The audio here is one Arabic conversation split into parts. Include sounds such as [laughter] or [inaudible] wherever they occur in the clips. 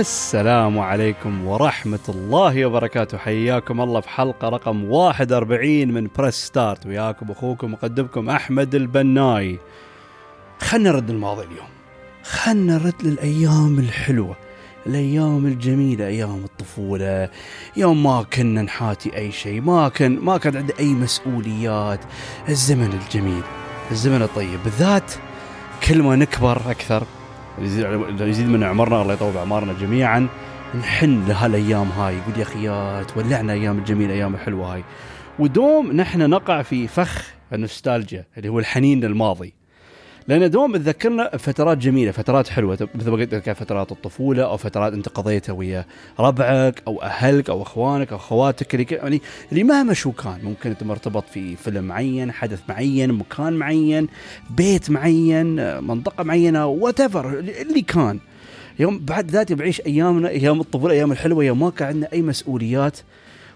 السلام عليكم ورحمة الله وبركاته. حياكم الله في حلقة رقم 41 من Press Start وياكم أخوكم مقدمكم أحمد البناي. خلنا نرد الماضي اليوم. خلنا نرد للأيام الحلوة الأيام الجميلة أيام الطفولة. يوم ما كنا نحاتي أي شيء ما كان ما كان عندنا أي مسؤوليات. الزمن الجميل الزمن الطيب. بالذات كل ما نكبر أكثر يزيد يزيد من عمرنا الله يطول اعمارنا جميعا. نحن لهالايام هاي. يقول يا أخي يا تولعنا أيام الجميلة أيام الحلوة هاي. ودوم نحن نقع في فخ النوستالجيا اللي هو الحنين للماضي. لأن دوم تذكرنا فترات جميلة فترات حلوة. مثل ما قلت لك فترات الطفولة أو فترات أنت قضيتها ويا ربعك أو أهلك أو أخوانك أو أخواتك اللي يعني اللي مهما شو كان ممكن أنت مرتبط في فيلم معين حدث معين مكان معين بيت معين منطقة معينة وات اللي كان. يوم بعد ذاتي بعيش أيامنا أيام الطفولة أيام الحلوة يوم ما كان عندنا أي مسؤوليات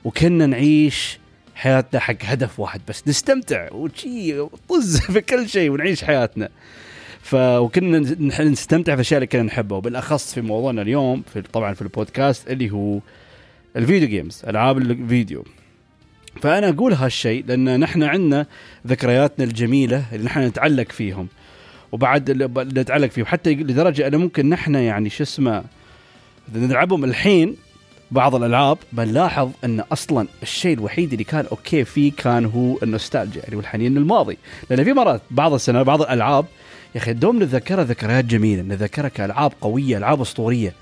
وكنا نعيش حياتنا حق هدف واحد بس نستمتع وشي طز [laughs] في كل شيء ونعيش حياتنا. ف وكنا نستمتع في الاشياء اللي كنا نحبها وبالأخص في موضوعنا اليوم في طبعا في البودكاست اللي هو ال video games ألعاب الفيديو. فأنا أقول هالشيء لأن نحن عندنا ذكرياتنا الجميلة اللي نحن نتعلق فيهم. وبعد نتعلق فيهم حتى لدرجة أنا ممكن نحن يعني شو اسمه نلعبهم الحين بعض الألعاب. بنلاحظ إن أصلا الشيء الوحيد اللي كان أوكي فيه كان هو النوستالجيا يعني والحنين للماضي. لأن في مرات بعض السنوات بعض الألعاب يا أخي دوم نتذكرها ذكريات جميلة نتذكرها كألعاب قوية ألعاب أسطورية.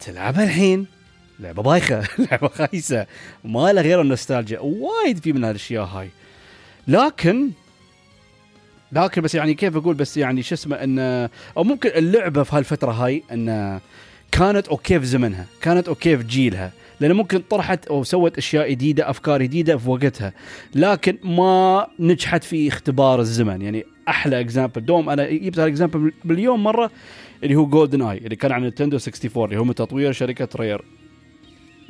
تلعبها الحين؟ لعبة بايخة [laughs] لعبة خايسة ما لها غير النوستالجيا. وايد في من هالأشياء هاي. لكن لكن بس يعني كيف أقول بس يعني شو اسمه انه أو ممكن اللعبة في هالفترة هاي انه كانت okay في زمنها كانت okay في جيلها لأن ممكن طرحت أو سوت أشياء جديدة أفكار جديدة في وقتها لكن ما نجحت في اختبار الزمن. يعني أحلى example دوم أنا جبت هال example مليون مرة اللي هو GoldenEye اللي كان على نينتندو 64 اللي هو من تطوير شركة Rare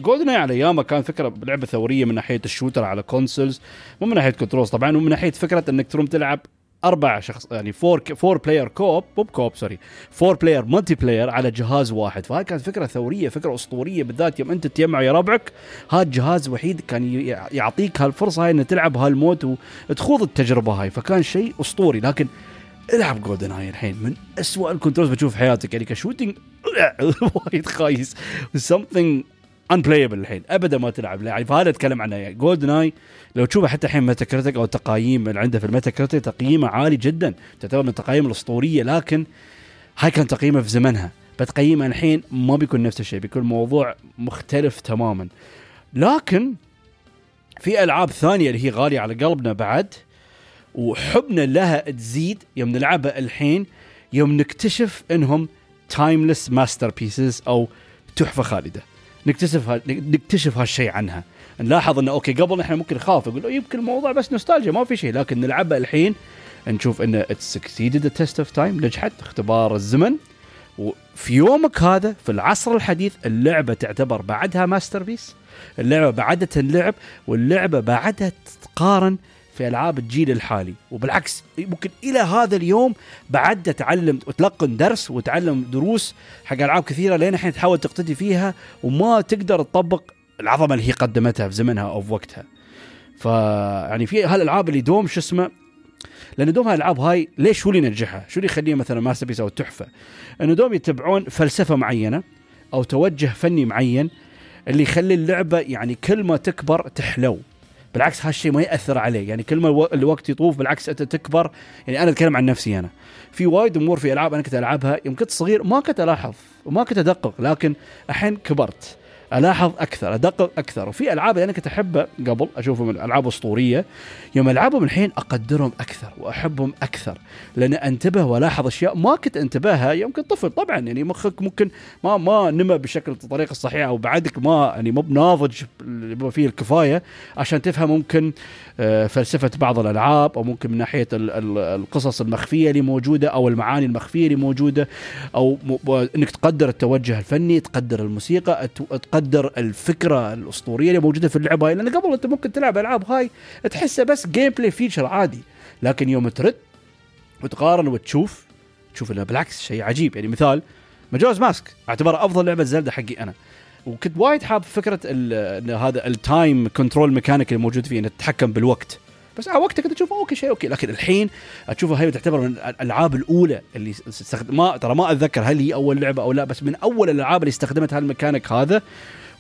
GoldenEye على أيامه كان فكرة لعبه ثورية من ناحية ال shooter على consoles مو من ناحية controls طبعا ومن ناحية فكرة إنك تروم تلعب أربع شخص يعني four four player co-op مو ب co-op sorry four player multiplayer على جهاز واحد. فهاي كانت فكرة ثورية فكرة أسطورية بالذات يوم أنت تجمع يا ربعك هذا الجهاز وحيد كان يعطيك هالفرصة هاي ان تلعب هال mode وتخوض التجربة هاي. فكان شيء أسطوري. لكن العب GoldenEye الحين من أسوأ ال controls بتشوف حياتك. يعني ك shooting [laughs] وايد خايس. something unplayable الحين أبدا ما تلعب. يعني فهذا أتكلم عنه. يعني GoldenEye لو تشوفه حتى الحين Metacritic أو التقايم اللي عنده في ال Metacritic تقييمه عالي جدا. تعتبر من التقايم الأسطورية لكن هاي كان تقييمه في زمنها. بتقييمه الحين ما بيكون نفس الشيء بيكون موضوع مختلف تماما. لكن في ألعاب ثانية اللي هي غالية على قلبنا بعد وحبنا لها تزيد يوم نلعبها الحين يوم نكتشف إنهم timeless masterpieces أو تحفة خالدة. نكتشف ها... نكتشف هالشيء عنها. نلاحظ إنه okay قبل إحنا ممكن نخاف نقول يمكن الموضوع بس نوستالجيا ما في شيء. لكن نلعبها الحين نشوف إنه succeeded ال test of time نجحت اختبار الزمن. وفي يومك هذا في العصر الحديث اللعبة تعتبر بعدها masterpiece اللعبة بعدها تنلعب واللعبة بعدها تتقارن في ألعاب الجيل الحالي وبالعكس ممكن إلى هذا اليوم بعد تتعلم وتلقن درس وتعلم دروس حق ألعاب كثيرة لين الحين تحاول تقتدي فيها وما تقدر تطبق العظمة اللي هي قدمتها في زمنها أو في وقتها فيعني في هالألعاب اللي دوم شو اسمه لأن دوم هالألعاب هاي ليش شو اللي ينجحها؟ شو اللي يخليها مثلا masterpiece أو تحفة؟ إنه دوم يتبعون فلسفة معينة أو توجه فني معين اللي يخلي اللعبة يعني كل ما تكبر تحلو بالعكس هالشيء ما يأثر عليه يعني كل ما الوقت يطوف بالعكس أنت تكبر. يعني أنا أتكلم عن نفسي أنا. في وايد أمور في ألعاب أنا كنت ألعبها يوم كنت صغير ما كنت ألاحظ وما كنت أدقق لكن الحين كبرت. ألاحظ أكثر أدقق أكثر. وفي ألعاب أنا كنت أحبها قبل أشوفهم ألعاب أسطورية يوم ألعبهم الحين أقدرهم أكثر وأحبهم أكثر لأن أنتبه وألاحظ أشياء ما كنت أنتبهها يوم كنت طفل. طبعا يعني مخك ممكن ما ما نمى بشكل الطريقة الصحيحة أو بعدك ما يعني مو بناضج فيه الكفاية عشان تفهم ممكن آه، فلسفة بعض الألعاب أو ممكن من ناحية القصص المخفية اللي موجودة أو المعاني المخفية اللي موجودة أو إنك تقدر التوجه الفني تقدر الموسيقى تقدر الفكرة الأسطورية اللي موجودة في اللعبة هاي. لأن قبل أنت ممكن تلعب ألعاب هاي تحسها بس gameplay feature عادي. لكن يوم ترد وتقارن وتشوف تشوف انه بالعكس شيء عجيب. يعني مثال Majora's Mask اعتبرها أفضل لعبة Zelda حقي أنا. وكنت وايد حاب فكرة هذا ال time control mechanic اللي موجود فيه انك تتحكم بالوقت. بس على وقتها كنت اشوفه okay شيء أوكي. لكن الحين اشوفها هي تعتبر من الألعاب الأولى اللي استخدم ما ترى ما أتذكر هل هي أول لعبة أو لا بس من أول الألعاب اللي استخدمت هالميكانيك هذا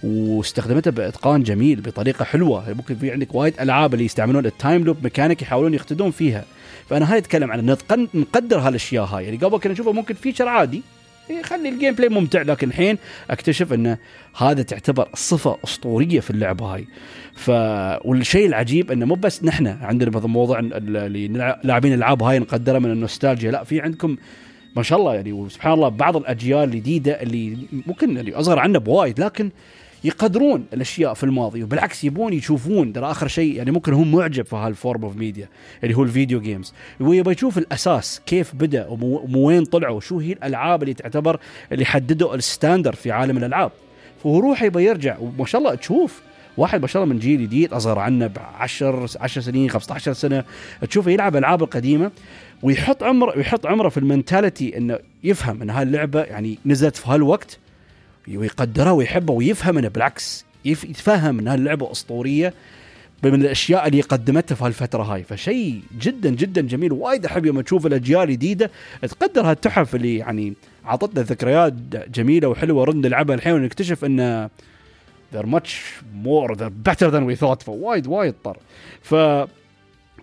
واستخدمتها بإتقان جميل بطريقة حلوة. ممكن في عندك وايد ألعاب اللي يستعملون ال time loop mechanic يحاولون يقتدون فيها. فأنا هاي أتكلم عن نقدر هالأشياء هاي. يعني قبل كنا نشوفها ممكن feature عادي يخلي ال gameplay ممتع لكن الحين أكتشف إن هذا تعتبر صفة أسطورية في اللعبة هاي. ف والشيء العجيب انه مو بس نحن عندنا مثلا موضوع ال- اللي لاعبين الألعاب هاي نقدرها من النوستالجيا لا في عندكم ما شاء الله يعني وسبحان الله بعض الأجيال الجديدة اللي ممكن يعني أصغر عنا بوايد لكن يقدرون الأشياء في الماضي وبالعكس يبون يشوفون ترى آخر شيء يعني ممكن هو معجب في هال form of media اللي هو ال video games ويبغى يشوف الأساس كيف بدأ وين طلعوا وشو هي الألعاب اللي تعتبر اللي حددوا ال standard في عالم الألعاب. فهو روحه يبغى يرجع وما شاء الله تشوف واحد ما شاء الله من جيل جديد أصغر عنا ب 10 10 سنين 15 سنة تشوفه يلعب ألعاب القديمة ويحط عمره ويحط عمره في ال mentality إنه يفهم إن هاللعبة يعني نزلت في هالوقت. ويقدرها ويحبها ويفهم انه بالعكس يتفهم ان هاللعبه أسطورية من الأشياء اللي قدمتها في هالفترة هاي. فشيء جدا جدا جميل وايد أحب يوم تشوف الأجيال الجديدة تقدر هالتحف اللي يعني عطتنا ذكريات جميلة وحلوة رد نلعبها الحين ونكتشف إن they're much more they're better than we thought فوايد وايد طر. ف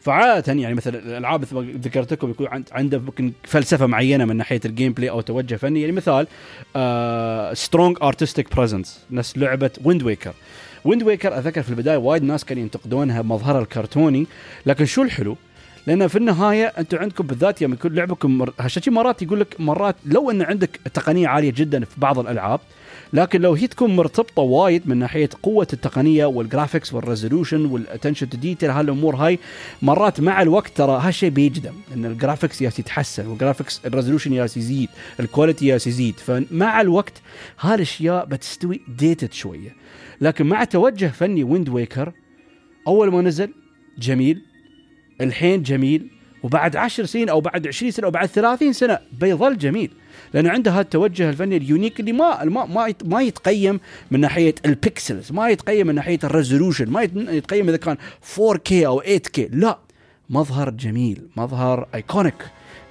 فعادة يعني مثلا الألعاب مثل ما ذكرت لكم يكون عند عنده ممكن فلسفة معينة من ناحية ال gameplay أو توجه فني يعني مثال strong artistic presence نفس لعبة Wind Waker Wind Waker أذكر في البداية وايد ناس كانوا ينتقدونها مظهرها الكرتوني لكن شو الحلو؟ لأن في النهاية أنتم عندكم بالذات يوم يكون لعبكم مر... هالشيء مرات يقول لك مرات لو أن عندك تقنية عالية جدا في بعض الألعاب لكن لو هي تكون مرتبطة وايد من ناحية قوة التقنية وال graphics وال resolution وال attention to detail هالأمور هاي مرات مع الوقت ترى هالشيء بيجدم إن ال graphics ياس يتحسن وال graphics ال resolution ياس يزيد ال quality ياس يزيد. فمع الوقت هالأشياء بتستوي dated شوية. لكن مع توجه فني Wind Waker أول ما نزل جميل. الحين جميل وبعد عشر سنين أو بعد 20 سنة أو بعد 30 سنة بيظل جميل لأنه عنده هذا التوجه الفني ال unique اللي ما ما ما يت- ما يتقيم من ناحية ال pixels ما يتقيم من ناحية ال resolution ما يت- يتقيم إذا كان 4K أو 8K لا مظهر جميل مظهر iconic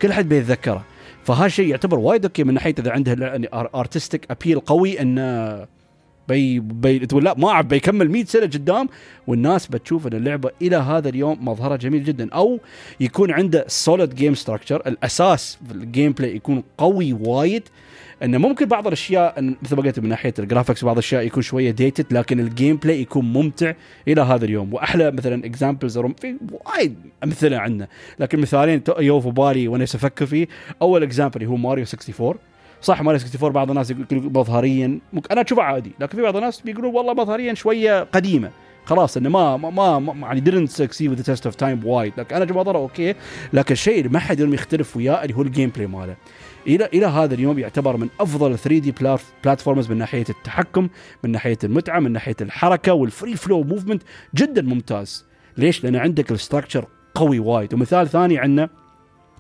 كل حد بيتذكره. فهالشيء يعتبر وايد okay من ناحية إذا عنده artistic appeal قوي انه بي بي تقول لا ما أعرف بيكمل 100 سنة قدام والناس بتشوف إن اللعبة إلى هذا اليوم مظهرها جميل جدا. أو يكون عنده solid game structure الأساس في ال gameplay يكون قوي وايد. إنه ممكن بعض الأشياء مثل ما قلت من ناحية ال graphics بعض الأشياء يكون شوية dated لكن ال gameplay يكون ممتع إلى هذا اليوم. وأحلى مثلا examples في وايد أمثلة عندنا لكن مثالين تو- يو في بالي وأنا أفكر فيه. أول example هو ماريو 64 صح ماريو 64 بعض الناس يقول مظهريا. أنا اشوفه عادي لكن في بعض الناس بيقولون والله مظهريا شوية قديمة. خلاص إنه ما ما ما, يعني didn't succeed with the test of time وايد لكن أنا مظهره okay لكن الشيء اللي ما حد يختلف وياه اللي هو ال gameplay ماله. إلى إلى هذا اليوم يعتبر من أفضل 3D platforms من ناحية التحكم من ناحية المتعة من ناحية الحركة وال free flow movement جدا ممتاز. ليش؟ لأن عندك ال structure قوي وايد. ومثال ثاني عندنا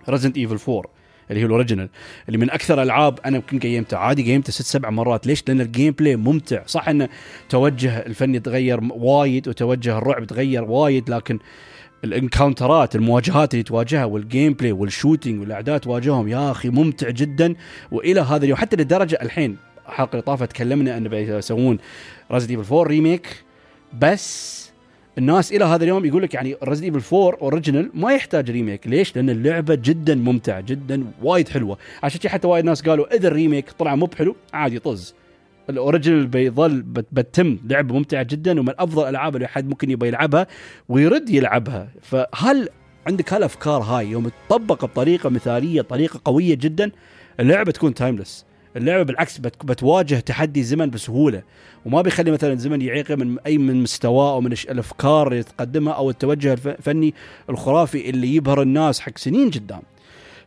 Resident Evil 4 اللي هي ال original اللي من أكثر ألعاب أنا يمكن گيمته. عادي گيمته ست سبع مرات. ليش؟ لأن ال gameplay ممتع. صح انه توجه الفني تغير وايد وتوجه الرعب تغير وايد لكن ال encounterات المواجهات اللي تواجهها وال gameplay وال shooting والأعداء تواجههم يا أخي ممتع جدا. وإلى هذا اليوم حتى لدرجة الحين الحلقة اللي طافت تكلمنا انه بيسوون Resident Evil 4 remake بس الناس إلى هذا اليوم يقول لك يعني Resident Evil 4 original ما يحتاج remake ليش؟ لأن اللعبة جدا ممتعة جدا وايد حلوة. عشان كذا حتى وايد ناس قالوا إذا ال remake طلع مو بحلو عادي طز ال original بيظل بت- بتتم لعبة ممتعة جدا ومن أفضل الألعاب اللي حد ممكن يبغى يلعبها ويرد يلعبها. فهل عندك هالأفكار هاي يوم تطبق بطريقة مثالية طريقة قوية جدا؟ اللعبة تكون timeless اللعبة بالعكس بت- بتواجه تحدي الزمن بسهولة وما بيخلي مثلا الزمن يعيقه من أي من مستواه أو من الأفكار اللي تقدمها أو التوجه الف- الفني الخرافي اللي يبهر الناس حق سنين قدام.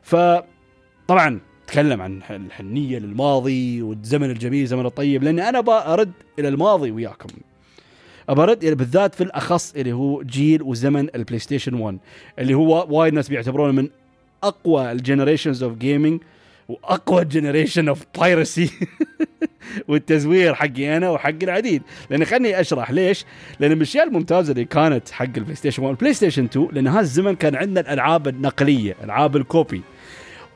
فطبعا تكلم عن الحنية للماضي والزمن الجميل زمن الطيب لاني أنا أرد إلى الماضي وياكم. إلى بالذات في الأخص اللي هو جيل وزمن البلاي ستيشن 1 اللي هو وايد ناس بيعتبرونه من أقوى ال generations of gaming وأقوى generation of piracy والتزوير حقي أنا وحق العديد. لأن خلني أشرح ليش. لأن من الأشياء الممتازة اللي كانت حق البلاي ستيشن 1 والبلاي ستيشن 2 لأن هذا الزمن كان عندنا الألعاب النقلية ألعاب ال copy.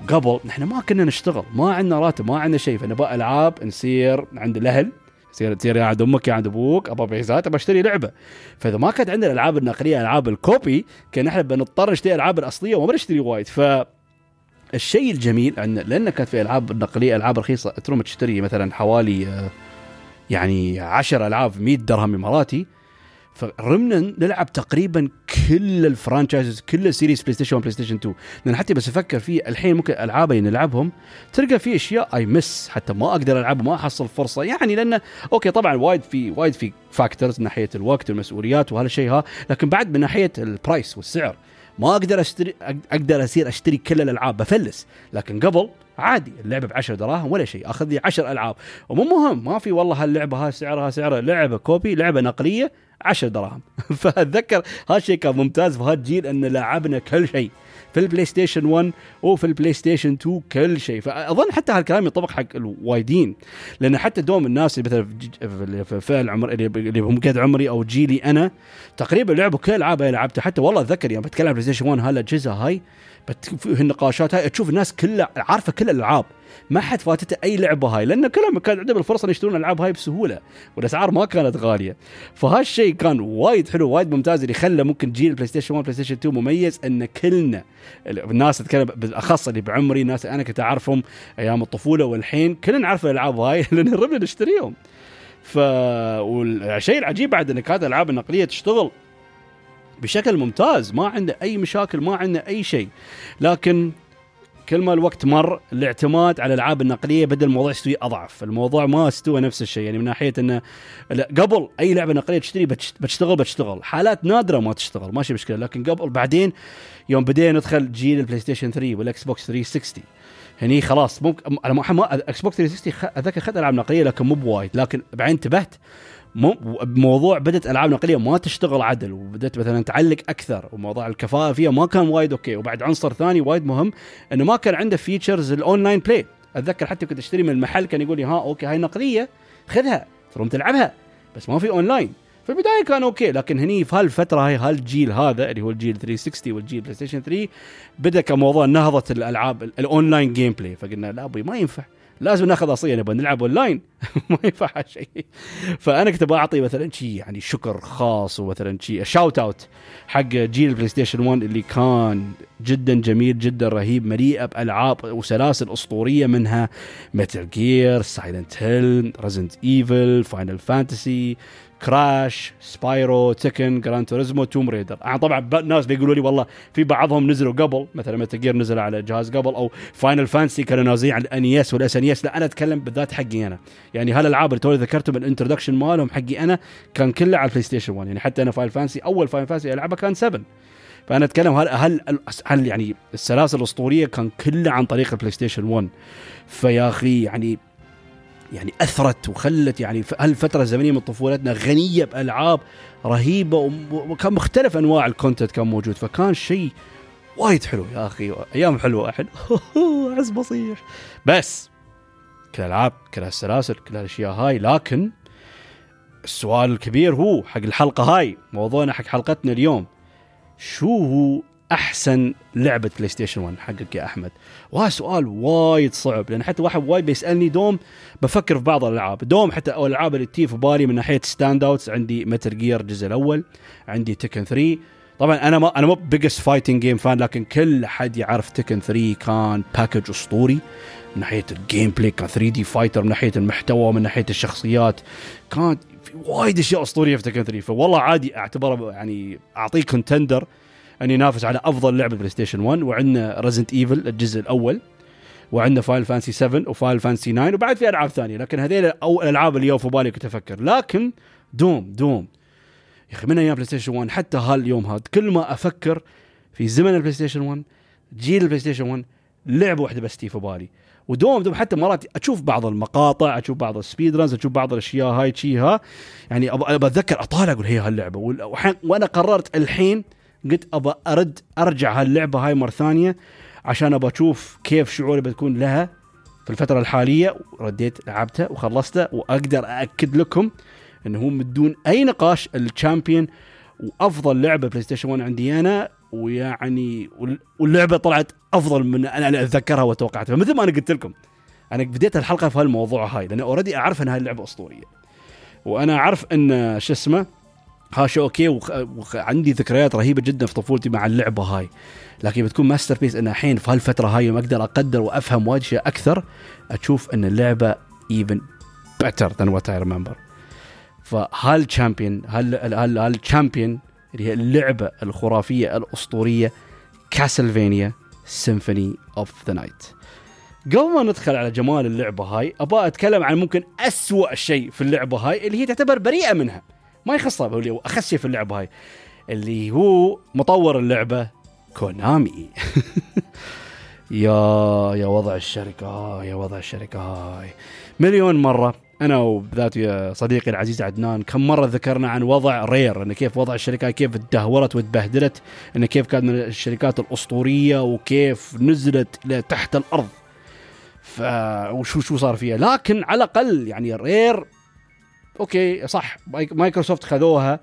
قبل نحن ما كنا نشتغل ما عندنا راتب ما عندنا شيء. فنبغى ألعاب نصير عند الأهل تصير تصير يا عند أمك يا عند أبوك أبغى بيزات أبغى أشتري لعبة. فإذا ما كانت عندنا الألعاب النقلية ألعاب ال copy كان إحنا بنضطر نشتري الالعاب الأصلية وما بنشتري وايد. ف الشيء الجميل أن لأن كانت في ألعاب نقلية ألعاب رخيصة تروم تشتري مثلا حوالي آه، يعني 10 ألعاب 100 درهم إماراتي. فرمنا نلعب تقريبا كل ال franchises كل ال series بلاي ستيشن 1 بلاي ستيشن 2 لأن حتى بس أفكر فيه الحين ممكن الالعاب اللي نلعبهم تلقى في أشياء I miss حتى ما أقدر ألعب ما أحصل فرصة. يعني لأنه okay طبعا وايد في وايد في factors من ناحية الوقت والمسؤوليات وهالشيء ها لكن بعد من ناحية ال price والسعر. ما أقدر اشتري أقدر أصير أشتري كل الألعاب بفلس. لكن قبل عادي اللعبة ب 10 دراهم ولا شيء أخذ لي 10 ألعاب. ومو مهم ما في والله هاللعبة هاي سعرها سعرها لعبة copy لعبة نقلية 10 دراهم. [laughs] فأتذكر هالشيء كان ممتاز في هالجيل إن لعبنا كل شيء. في البلاي ستيشن 1 وفي البلاي ستيشن 2 كل شيء. فأظن حتى هالكلام ينطبق حق الوايدين لأن حتى دوم الناس اللي مثلا في فئه العمر اللي هم قد عمري أو جيلي أنا تقريبا لعبوا كل ألعاب لعبتها. حتى والله أتذكر يعني بتكلم بلاي ستيشن 1 هالاجهزه هاي في النقاشات هاي تشوف الناس كلها عارفة كل الألعاب. ما حد فاتته أي لعبة هاي لأن كلهم كان عندهم الفرصة يشترون الالعاب هاي بسهولة والأسعار ما كانت غالية. فهالشيء كان وايد حلو وايد ممتاز اللي خلى ممكن جيل بلاي ستيشن 1 بلاي ستيشن 2 مميز إن كلنا الناس تتكلم بالاخص اللي بعمري ناس أنا كنت أعرفهم أيام الطفولة والحين كلنا نعرف الألعاب هاي [laughs] لأن ربنا نشتريهم. ف والشيء العجيب بعد ان كانت الألعاب النقليه تشتغل بشكل ممتاز ما عنده أي مشاكل ما عنده أي شيء. لكن كل ما الوقت مر الاعتماد على الألعاب النقلية بدا الموضوع يستوي أضعف، الموضوع ما استوى نفس الشيء. يعني من ناحية إنه قبل أي لعبة نقلية تشتري بتشتغل بتشتغل، حالات نادرة ما تشتغل ماشي مشكلة. لكن قبل بعدين يوم بدينا ندخل جيل ال PlayStation 3 وال Xbox 360 هني خلاص ممكن أنا ما Xbox 360 اتذكر اخذت ألعاب نقلية لكن مو بوايد. لكن بعدين انتبهت موضوع بدت ألعاب نقلية ما تشتغل عدل وبدت مثلا تعلق أكثر وموضوع الكفاءة فيها ما كان وايد أوكي وبعد عنصر ثاني وايد مهم إنه ما كان عنده features ال online play أتذكر حتى كنت أشتري من المحل كان يقول لي ها أوكي هاي نقلية خذها. تروم تلعبها بس ما في اونلاين في البداية كان أوكي لكن هني في هالفترة هاي هالجيل هذا اللي هو الجيل 360 والجيل PlayStation 3 بدأ كموضوع نهضة الألعاب ال online gameplay فقلنا لا أبوي ما ينفع. لازم ناخذ اصيل نبغى نلعب أونلاين. [laughs] ما ينفع شيء. فأنا كنت بعطي مثلا شيء يعني شكر خاص ومثلا شيء shout out حق جيل ال PlayStation 1 اللي كان جدا جميل جدا رهيب مليئه بألعاب وسلاسل أسطورية منها Metal Gear Silent Hill Resident Evil Final Fantasy Crash Spyro Tekken Gran Turismo Tomb Raider يعني طبعا الناس بيقولوا لي والله في بعضهم نزلوا قبل مثلا Metal Gear نزل على جهاز قبل أو Final Fantasy كانوا نازلين على ال NES وال SNES لا أنا أتكلم بالذات حقي أنا. يعني هالألعاب اللي توني ذكرتهم ال introduction مالهم حقي أنا كان كله على ال PlayStation 1 يعني حتى أنا Final Fantasy أول Final Fantasy العبها كان 7 فأنا أتكلم هل هل يعني السلاسل الأسطورية كان كلها عن طريق ال PlayStation 1 فيا أخي يعني يعني أثرت وخلت يعني هالفترة الزمنية من طفولتنا غنية بألعاب رهيبة وكان مختلف أنواع ال content كان موجود فكان شيء وايد حلو يا أخي أيام حلوة أحد. [laughs] عز بصيح. بس كل الألعاب كل السلاسل كل الاشياء هاي لكن السؤال الكبير هو حق الحلقة هاي موضوعنا حق حلقتنا اليوم شو هو أحسن لعبة PlayStation 1 حقك يا أحمد. وهذا سؤال وايد صعب لأن حتى واحد وايد بيسألني دوم بفكر في بعض الألعاب. دوم حتى الالعاب اللي تجي في بالي من ناحية standouts عندي Metal Gear الجزء الأول عندي Tekken 3 طبعا أنا ما أنا مو biggest fighting game fan لكن كل حد يعرف Tekken 3 كان package أسطوري. من ناحية ال gameplay كان 3D fighter من ناحية المحتوى من ناحية الشخصيات. كانت في وايد أشياء أسطورية في Tekken 3 فوالله عادي أعتبره يعني أعطيه contender أن ينافس على أفضل لعبة PlayStation 1 وعندنا Resident Evil الجزء الأول. وعندنا Final Fantasy 7 و Final Fantasy 9 وبعد في ألعاب ثانية. لكن هذيل أو الألعاب اللي في بالي كنت أفكر. لكن دوم دوم. يا أخي من أيام PlayStation 1 حتى هاليوم هذا كل ما أفكر في زمن ال PlayStation 1 جيل ال PlayStation 1 لعبة واحدة بس تيي في بالي. ودوم دوم حتى مرات أشوف بعض المقاطع أشوف بعض ال speed runs أشوف بعض الأشياء هاي شي ها. يعني أبى أتذكر أطالع أقول هي هاللعبة. وأنا قررت الحين قلت ابى أرد أرجع هاللعبة هاي مرة ثانية عشان ابى أشوف كيف شعوري بتكون لها في الفترة الحالية. رديت لعبته وخلصته وأقدر أأكد لكم إنه هو من دون أي نقاش ال champion وأفضل لعبة PlayStation 1 عندي أنا ويعني واللعبة طلعت أفضل من أنا أتذكرها وتوقعتها. فمثل ما أنا قلت لكم أنا بديت الحلقة في هالموضوع هاي لأن already أعرف إن هاي اللعبة أسطورية. وأنا أعرف إن شو اسمه هاشا أوكي وعندي ذكريات رهيبة جدا في طفولتي مع اللعبة هاي. لكن بتكون masterpiece ان الحين في هالفترة هاي يوم أقدر أقدر وأفهم وايد أكثر أشوف إن اللعبة even better than what I remember فهال champion هال هال champion اللي هي اللعبة الخرافية الأسطورية Castlevania Symphony of the Night قبل ما ندخل على جمال اللعبة هاي أبغى أتكلم عن ممكن أسوأ شيء في اللعبة هاي اللي هي تعتبر بريئة منها. ما اللي هو أخس شيء في اللعبه هاي اللي هو مطور اللعبة Konami. [laughs] يا يا وضع الشركة يا وضع الشركة هاي. مليون مرة أنا وبذات صديقي العزيز عدنان كم مرة ذكرنا عن وضع Rare إن كيف وضع الشركة كيف تدهورت وتبهدلت إن كيف كانت من الشركات الأسطورية وكيف نزلت لتحت الأرض. ف وشو شو صار فيها؟ لكن على الأقل يعني Rare أوكي صح. مايكروسوفت خذوها.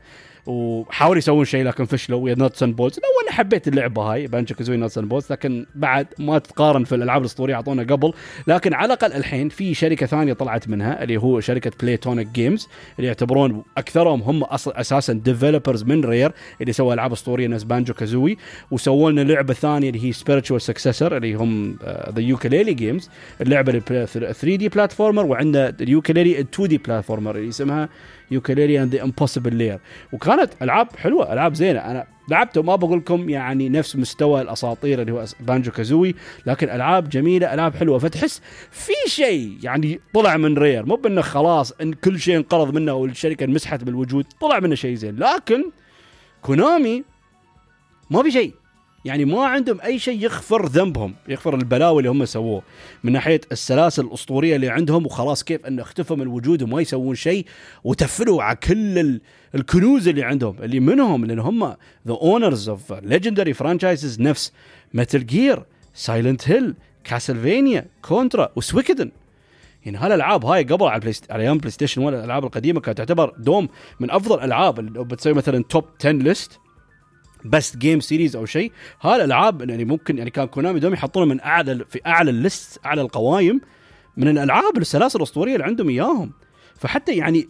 وحاولوا يسوون شيء لكن فشلوا ويا Nuts and Bolts لو أنا حبيت اللعبة هاي Banjo Kazooie Nuts and Bolts لكن بعد ما تقارن في الألعاب الأسطورية أعطونا قبل. لكن على الأقل الحين في شركة ثانية طلعت منها اللي هو شركة Playtonic Games اللي يعتبرون أكثرهم هم أصلا أساسا developers من Rare اللي سووا ألعاب أسطورية نفس Banjo Kazooie وسووا لنا لعبة ثانية اللي هي spiritual successor اللي هم the Yooka-Laylee games اللعبة 3D platformer وعندنا ال Yooka-Laylee 2D platformer اللي اسمها Yooka-Laylee and the Impossible Lair وكانت ألعاب حلوة ألعاب زينة. أنا لعبته ما بقول لكم يعني نفس مستوى الأساطير اللي هو Banjo Kazooie لكن ألعاب جميلة ألعاب حلوة. فتحس في شيء يعني طلع من Rare. مو بأنه خلاص إن كل شيء انقرض منه والشركة انمسحت بالوجود طلع منه شيء زين. لكن Konami ما في شيء. يعني ما عندهم أي شيء يغفر ذنبهم يغفر البلاوي اللي هم سووه. من ناحية السلاسل الأسطورية اللي عندهم وخلاص كيف انه اختفوا من الوجود وما يسوون شيء وتفلوا على كل الكنوز اللي عندهم اللي منهم لأن هم the owners of legendary franchises نفس. Metal Gear Silent Hill Castlevania Contra و Suikoden. يعني هالالعاب هاي قبل على على أيام PlayStation 1 الألعاب القديمة كانت تعتبر دوم من أفضل الألعاب. بتسوي مثلا top 10 list best game series أو شيء. هالالعاب يعني ممكن يعني كان Konami دوم يحطونه من أعلى في أعلى ال list أعلى القوائم من الألعاب السلاسل الأسطورية اللي عندهم إياهم. فحتى يعني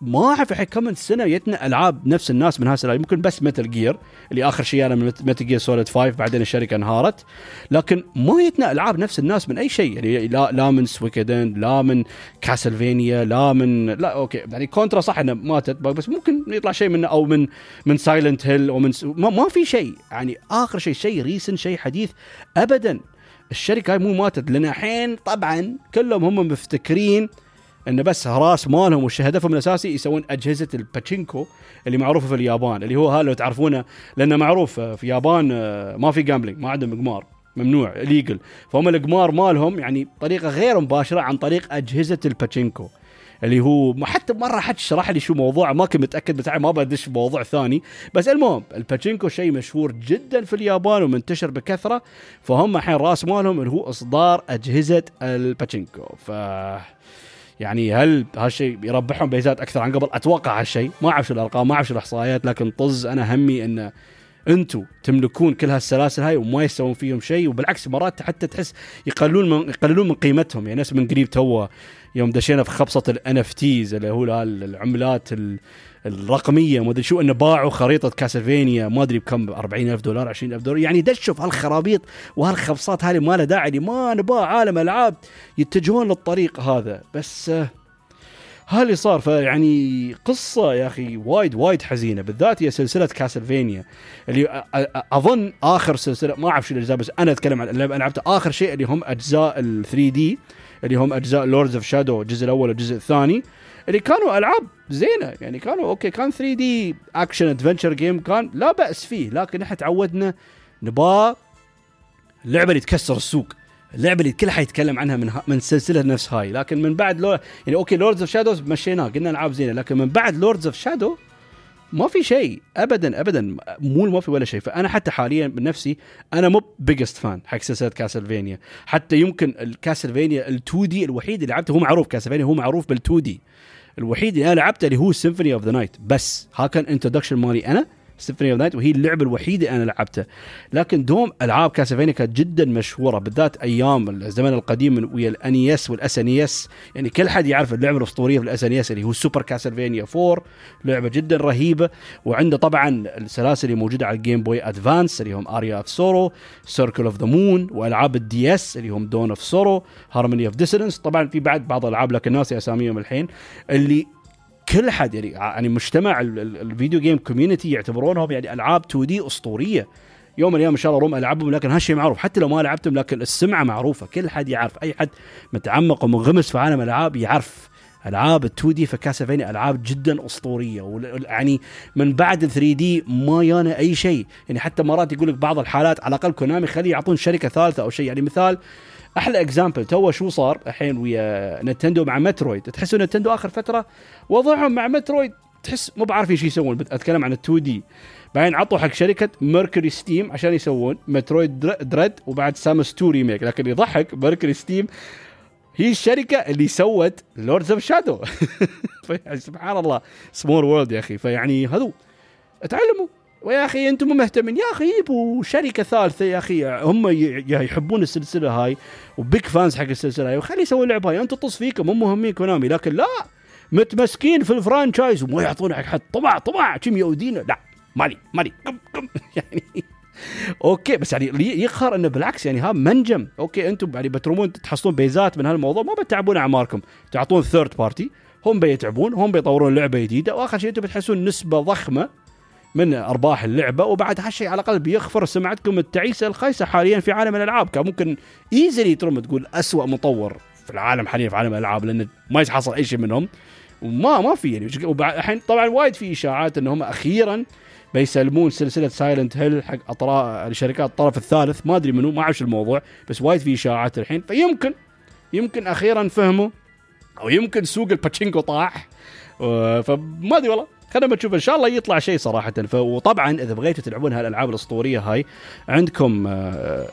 ما أعرف الحين كم سنة جتنا ألعاب نفس الناس من هالسلاسل يمكن بس Metal Gear اللي آخر شيء أنا من Metal Gear Solid 5 بعدين الشركة انهارت. لكن ما جتنا ألعاب نفس الناس من أي شيء. يعني لا لا من Suikoden لا من Castlevania لا من لا okay. يعني Contra صح انه ماتت بس ممكن يطلع شيء منه أو من من Silent Hill أو من ما, ما في شيء. يعني آخر شيء شيء recent شيء حديث ابدا. الشركة هاي مو ماتت لأن الحين طبعا كلهم هم مفتكرين انه بس راس مالهم وش هدفهم الأساسي يسوون أجهزة الباتشينكو اللي معروفة في اليابان اللي هو هذا لو تعرفونه لأنه معروف في اليابان آه، ما في gambling ما عندهم قمار ممنوع legal فهم القمار مالهم يعني طريقة غير مباشرة عن طريق أجهزة الباتشينكو اللي هو حتى مرة حد شرح لي شو موضوع ما كنت متأكد بس ما بدش بموضوع ثاني. بس المهم الباتشينكو شيء مشهور جدا في اليابان ومنتشر بكثرة فهم الحين راس مالهم اللي هو إصدار أجهزة الباتشينكو. ف يعني هل هالشيء يربحهم بيزات أكثر عن قبل؟ أتوقع هالشيء. ما أعرف شو الأرقام ما أعرف شو الإحصائيات لكن طز أنا همي إن أنتم تملكون كل هالسلاسل هاي وما يسوون فيهم شيء وبالعكس مرات حتى تحس يقللون من يقللون من قيمتهم. يعني ناس من قريب تو يوم دشينا في خبصة ال NFTs اللي هو العملات الرقمية ما أدري شو إنه باعوا خريطة Castlevania ما أدري بكم 40000 دولار 20000 دولار. يعني دشوا في هالخرابيط وهالخبصات هذه ما لها داعي ما نبغى عالم ألعاب يتجهون للطريق هذا. بس هاللي صار فيعني قصة يا أخي وايد وايد حزينة. بالذات هي سلسلة Castlevania اللي أظن آخر سلسلة ما أعرف شو الأجزاء بس أنا أتكلم عن أنا لعبت آخر شيء اللي هم أجزاء ال 3D اللي هم أجزاء Lords of Shadow الجزء الأول والجزء الثاني اللي كانوا ألعاب زينة. يعني كانوا okay كان 3D action adventure game كان لا بأس فيه لكن إحنا تعودنا نبغى اللعبة اللي تكسر السوق اللعبه اللي الكل حيتكلم عنها من من سلسلة نفس هاي. لكن من بعد لو يعني okay Lords of Shadows مشيناه قلنا العاب زينة لكن من بعد Lords of Shadow ما في شيء ابدا ابدا مو ما في ولا شيء. فأنا حتى حاليا بنفسي أنا مو biggest fan حق سلسلة Castlevania حتى يمكن ال Castlevania ال 2D الوحيد اللي لعبته هو معروف Castlevania هو معروف بال 2D الوحيد اللي أنا لعبته اللي هو Symphony of the Night بس ها كان introduction مالي أنا. Symphony of Night وهي اللعبة الوحيدة أنا لعبتها. لكن دوم ألعاب Castlevania كانت جدا مشهورة بالذات أيام الزمن القديم من ويا ال NES وال SNES. يعني كل حد يعرف اللعبة الأسطورية في ال SNES اللي هو Super Castlevania 4 لعبة جدا رهيبة. وعنده طبعا السلاسل اللي موجودة على ال Game Boy Advance اللي هم Aria of Sorrow Circle of the Moon وألعاب ال DS اللي هم Dawn of Sorrow Harmony of Dissonance طبعا في بعد بعض الألعاب لكن ناسي أساميهم الحين. اللي كل حد يعني يعني مجتمع ال video game community يعتبرونهم يعني ألعاب 2D أسطورية. يوم من الأيام إن شاء الله أروم ألعبهم لكن هالشيء معروف. حتى لو ما لعبتم لكن السمعة معروفة. كل حد يعرف. أي حد متعمق ومنغمس في عالم الالعاب يعرف ألعاب ال 2D في ألعاب جدا أسطورية. يعني من بعد 3D ما يانا أي شيء. يعني حتى مرات يقول لك بعض الحالات على الأقل Konami خليه يعطون شركة ثالثة أو شيء. يعني مثال أحلى example تو شو صار الحين ويا Nintendo مع Metroid؟ تحسوا Nintendo آخر فترة وضعهم مع Metroid تحس مو بعارفين شو يسوون. أتكلم عن ال 2D بعدين عطوا حق شركة MercurySteam عشان يسوون Metroid Dread وبعد Samus 2 remake لكن يضحك MercurySteam هي الشركة اللي سوت Lords of Shadow سبحان الله small world يا أخي. فيعني هذو تعلموا. ويا أخي أنتم مو مهتمين. يا أخي جيبوا شركة ثالثة يا أخي. هم يحبون السلسلة هاي و big fans حق السلسلة هاي. وخلي يسوي لعبة هاي. أنتم طز فيكم مو مهتمين Konami. لكن لا متمسكين في ال franchise. وما يعطون حق حد. طمع طمع كم يودينا لا مالي مالي. قم قم. [laughs] يعني okay. بس يعني يقهر إنه بالعكس يعني ها منجم. okay. أنتم يعني بترومون تحصلون بيزات من هالموضوع. ما بتعبون أعماركم. تعطون third party هم بيتعبون. هم بيطورون لعبة جديدة. وآخر شيء أنتم بتحصلون نسبة ضخمة من أرباح اللعبة وبعد هالشيء على الأقل بيغفر سمعتكم التعيسة الخايسة حاليا في عالم الألعاب. كان ممكن easily تروم تقول أسوأ مطور في العالم حاليا في عالم الألعاب لأن ما يحصل أي شيء منهم. وما ما في يعني الحين طبعا وايد في إشاعات إنهم أخيرا بيسلمون سلسلة Silent Hill حق اطراف شركات الطرف الثالث. ما أدري منو ما أعرف الموضوع بس وايد في إشاعات الحين. فيمكن يمكن أخيرا فهموا أو يمكن سوق الباتشينكو طاح. فما أدري والله. خلينا نشوف إن شاء الله يطلع شيء صراحة. وطبعا إذا بغيتوا تلعبون هالألعاب الأسطورية هاي عندكم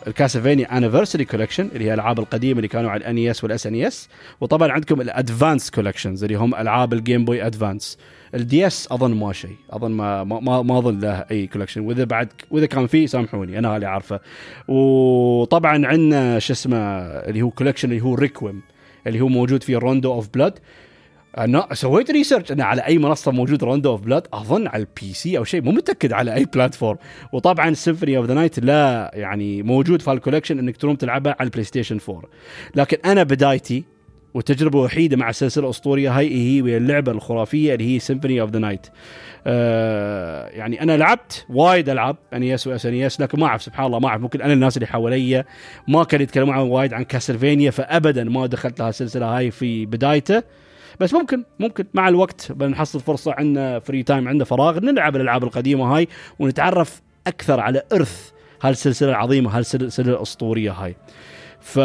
ال Castlevania Anniversary Collection اللي هي الألعاب القديمة اللي كانوا على ال NES وال SNES وطبعا عندكم ال Advance Collections اللي هم ألعاب ال Game Boy Advance ال DS أظن ما شيء أظن ما ما ما اظن له أي collection وإذا بعد وإذا كان في سامحوني أنا اللي عارفه وطبعا عندنا شو اسمه اللي هو collection اللي هو Requiem اللي هو موجود في Rondo of Blood أنا سويت research أنا على أي منصة موجود Rondo of Blood أظن على ال PC أو شيء مو متأكد على أي platform وطبعا Symphony of the Night لا يعني موجود في ال collection إنك تروم تلعبها على ال PlayStation 4 لكن أنا بدايتي والتجربة الوحيدة مع السلسله الاسطوريه هاي هي وهي اللعبة الخرافية اللي هي Symphony of the Night يعني أنا لعبت وايد ألعاب ان اي اس و SNES لكن ما أعرف سبحان الله ما أعرف ممكن أنا الناس اللي حواليا ما كانوا يتكلمون وايد عن كاسلفينيا فابدا ما دخلت لها السلسله هاي في بدايته. بس ممكن ممكن. مع الوقت بنحصل فرصة عندنا free time عندنا فراغ نلعب الألعاب القديمة هاي ونتعرف أكثر على إرث هالسلسلة العظيمة هالسلسلة الأسطورية هاي. ف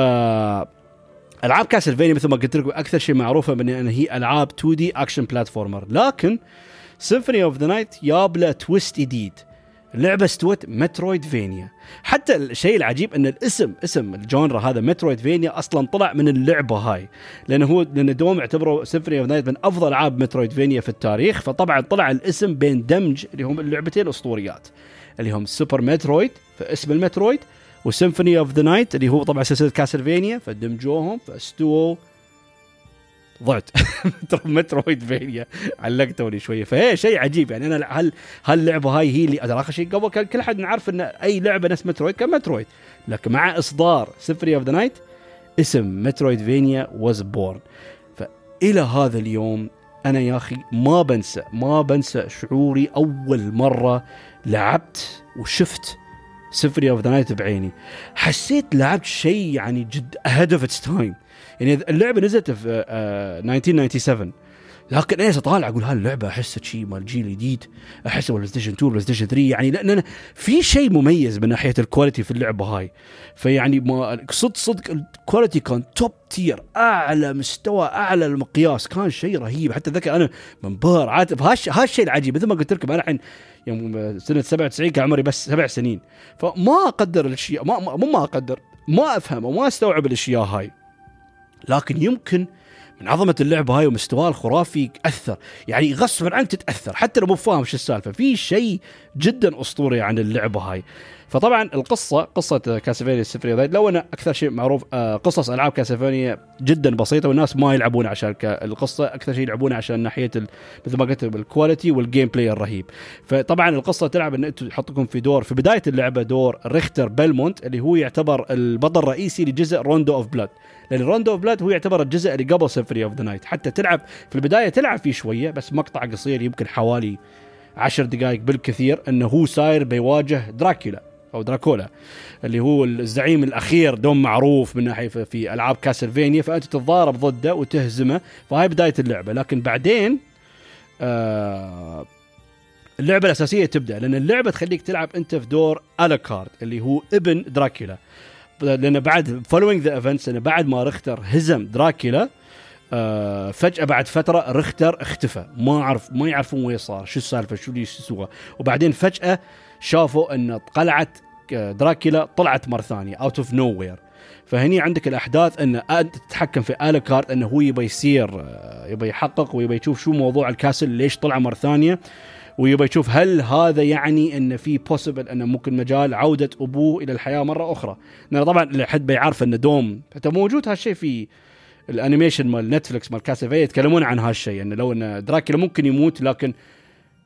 ألعاب كاسلفينيا مثل ما قلت لكم أكثر شيء معروفة من ان هي ألعاب 2D action platformer لكن سيمفوني اوف ذا نايت جاب له twist جديد اللعبه استوت مترويد فينيا حتى الشيء العجيب إن الاسم اسم ال genre هذا مترويد فينيا أصلا طلع من اللعبة هاي. لأنه هو لأن دوم يعتبروا سيمفوني اوف نايت من أفضل ألعاب مترويد فينيا في التاريخ. فطبعا طلع الاسم بين دمج اللي هم اللعبتين الاسطوريات اللي هم سوبر مترويد فاسم المترويد وسيمفوني اوف ذا نايت اللي هو طبعا سلسلة كاسلفينيا فدمجوهم فاستووا ضعت. [laughs] مترويد فينيا علقتوني شوية. فهي شيء عجيب يعني. أنا هل هاللعبة هاي هي اللي ادري اخر شيء؟ قبل كان كل حد نعرف إن أي لعبة نفس مترويد كان مترويد. لكن مع إصدار سيمفوني اوف ذا نايت اسم مترويد فينيا was born فإلى هذا اليوم أنا يا أخي ما بنسى ما بنسى شعوري أول مرة لعبت وشفت سيمفوني اوف ذا نايت بعيني. حسيت لعبت شيء يعني جد ahead of its time يعني اللعبة نزلت في 1997 لكن إيش أطالع أقول هاللعبه أحسها شيء مال جيل جديد. أحسها بلاي ستيشن 2 بلاي ستيشن 3 يعني لأن في شيء مميز من ناحية ال quality في اللعبة هاي. فيعني ما صدق صدق ال quality كان top tier أعلى مستوى أعلى المقياس. كان شيء رهيب. حتى ذكر أنا منبهر عاد هالشيء العجيب. مثل ما قلت لكم أنا الحين يوم سنة 97 كان عمري بس سبع سنين. فما أقدر الاشياء ما مو ما أقدر ما افهم وما استوعب الأشياء هاي. لكن يمكن من عظمة اللعبة هاي ومستواها الخرافي اثر يعني غصبا عنك تتأثر. حتى لو مو فاهم شو السالفة في شيء جدا أسطوري عن اللعبة هاي. فطبعا القصة قصة كاسلفينيا سيمفوني ذا لو أنا أكثر شيء معروف آه، قصص ألعاب كاسلفينيا جدا بسيطة والناس ما يلعبون عشان القصة أكثر شيء يلعبون عشان ناحية مثل ما قلت ال quality وال gameplay الرهيب. فطبعا القصة تلعب إن تحطكم في دور في بداية اللعبة دور ريختر بيلمونت اللي هو يعتبر البطل الرئيسي لجزء روندو اوف بلاد لأن روندو اوف بلاد هو يعتبر الجزء اللي قبل سيمفوني اوف ذا نايت حتى تلعب في البداية تلعب فيه شوية بس مقطع قصير يمكن حوالي عشر دقائق بالكثير إنه هو صاير بيواجه دراكولا أو دراكولا اللي هو الزعيم الأخير دوم معروف من ناحية في ألعاب كاسلفينيا فأنت تتضارب ضده وتهزمه فهاي بداية اللعبة. لكن بعدين آه اللعبة الأساسية تبدأ لأن اللعبة تخليك تلعب أنت في دور ألوكارد اللي هو ابن دراكولا. لأن بعد following the events بعد ما رختر هزم دراكولا آه فجأة بعد فترة رختر اختفى. ما اعرف ما يعرفون وين صار شو السالفة شو اللي سوى وبعدين فجأة شافوا إن قلعه دراكولا طلعت مرة ثانية out of nowhere فهني عندك الأحداث إن انت تتحكم في ألوكارد انه هو يبي يصير آه، يبي يحقق ويبي يشوف شو موضوع ال castle ليش طلع مرة ثانية؟ ويبي يشوف هل هذا يعني إن في possible انه ممكن مجال عودة أبوه إلى الحياة مرة أخرى؟ لأن طبعا اللي حد بيعرف إن دوم حتى موجود هالشيء في ال animation مال نتفلكس مال كاسلفينيا يتكلمون عن هالشيء انه لو إن دراكولا ممكن يموت لكن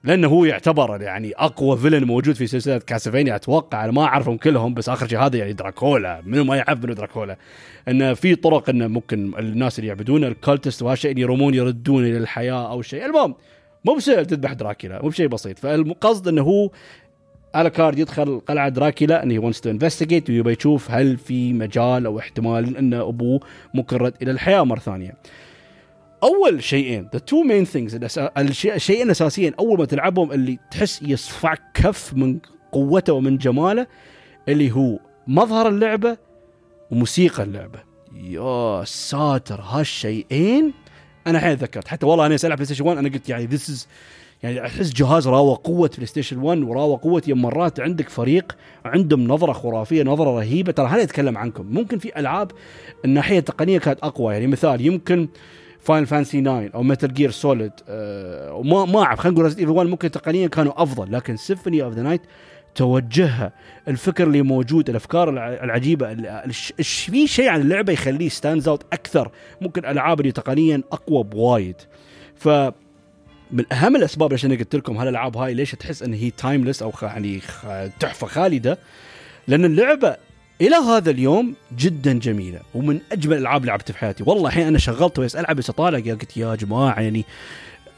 لأنه هو يعتبر يعني أقوى villain موجود في سلسلة كاسلفينيا. أتوقع أنا ما أعرفهم كلهم بس آخر شيء هذا يعني دراكولا. منو ما يعرف منو دراكولا. انه في طرق انه ممكن الناس اللي يعبدون ال cultists وهالشيء يرمون يردون إلى الحياة أو شيء. المهم مو بسهل تذبح دراكولا مو بشيء بسيط. فالقصد إنه هو ألوكارد يدخل قلعة دراكولا انه wants to investigate ويبي يشوف هل في مجال أو احتمال إن أبوه ممكن رد إلى الحياة مرة ثانية. أول شيئين the two main things الشيئين الأساسيين أول ما تلعبهم اللي تحس يصفعك كف من قوته ومن جماله اللي هو مظهر اللعبة وموسيقى اللعبة. يا ساتر هالشيئين أنا الحين تذكرت حتى والله أنا ألعب بلاي ستيشن 1 أنا قلت يعني this is يعني أحس جهاز راوى قوة بلاي ستيشن 1 وراوى قوة يوم مرات عندك فريق عندهم نظرة خرافية نظرة رهيبة. ترى هذا يتكلم عنكم. ممكن في ألعاب الناحية التقنية كانت أقوى. يعني مثال يمكن فاين فانسي 9 أو متل جير سوليد وما ما أعرف خلينا نقول ريزنت 1 ممكن تقنيا كانوا أفضل لكن سيمفوني اوف ذا نايت توجهها الفكر اللي موجود الأفكار العجيبة في شيء عن اللعبة يخليه ستاندز اوت أكثر ممكن ألعاب اللي تقنيا أقوى بوايد. ف من أهم الأسباب عشان قلت لكم هالألعاب هاي ليش تحس إن هي timeless أو يعني تحفة خالدة؟ لأن اللعبة إلى هذا اليوم جدا جميلة ومن أجمل الألعاب اللي لعبتها في حياتي. والله الحين أنا شغلت بس العب بس اطالع قلت يا جماعة يعني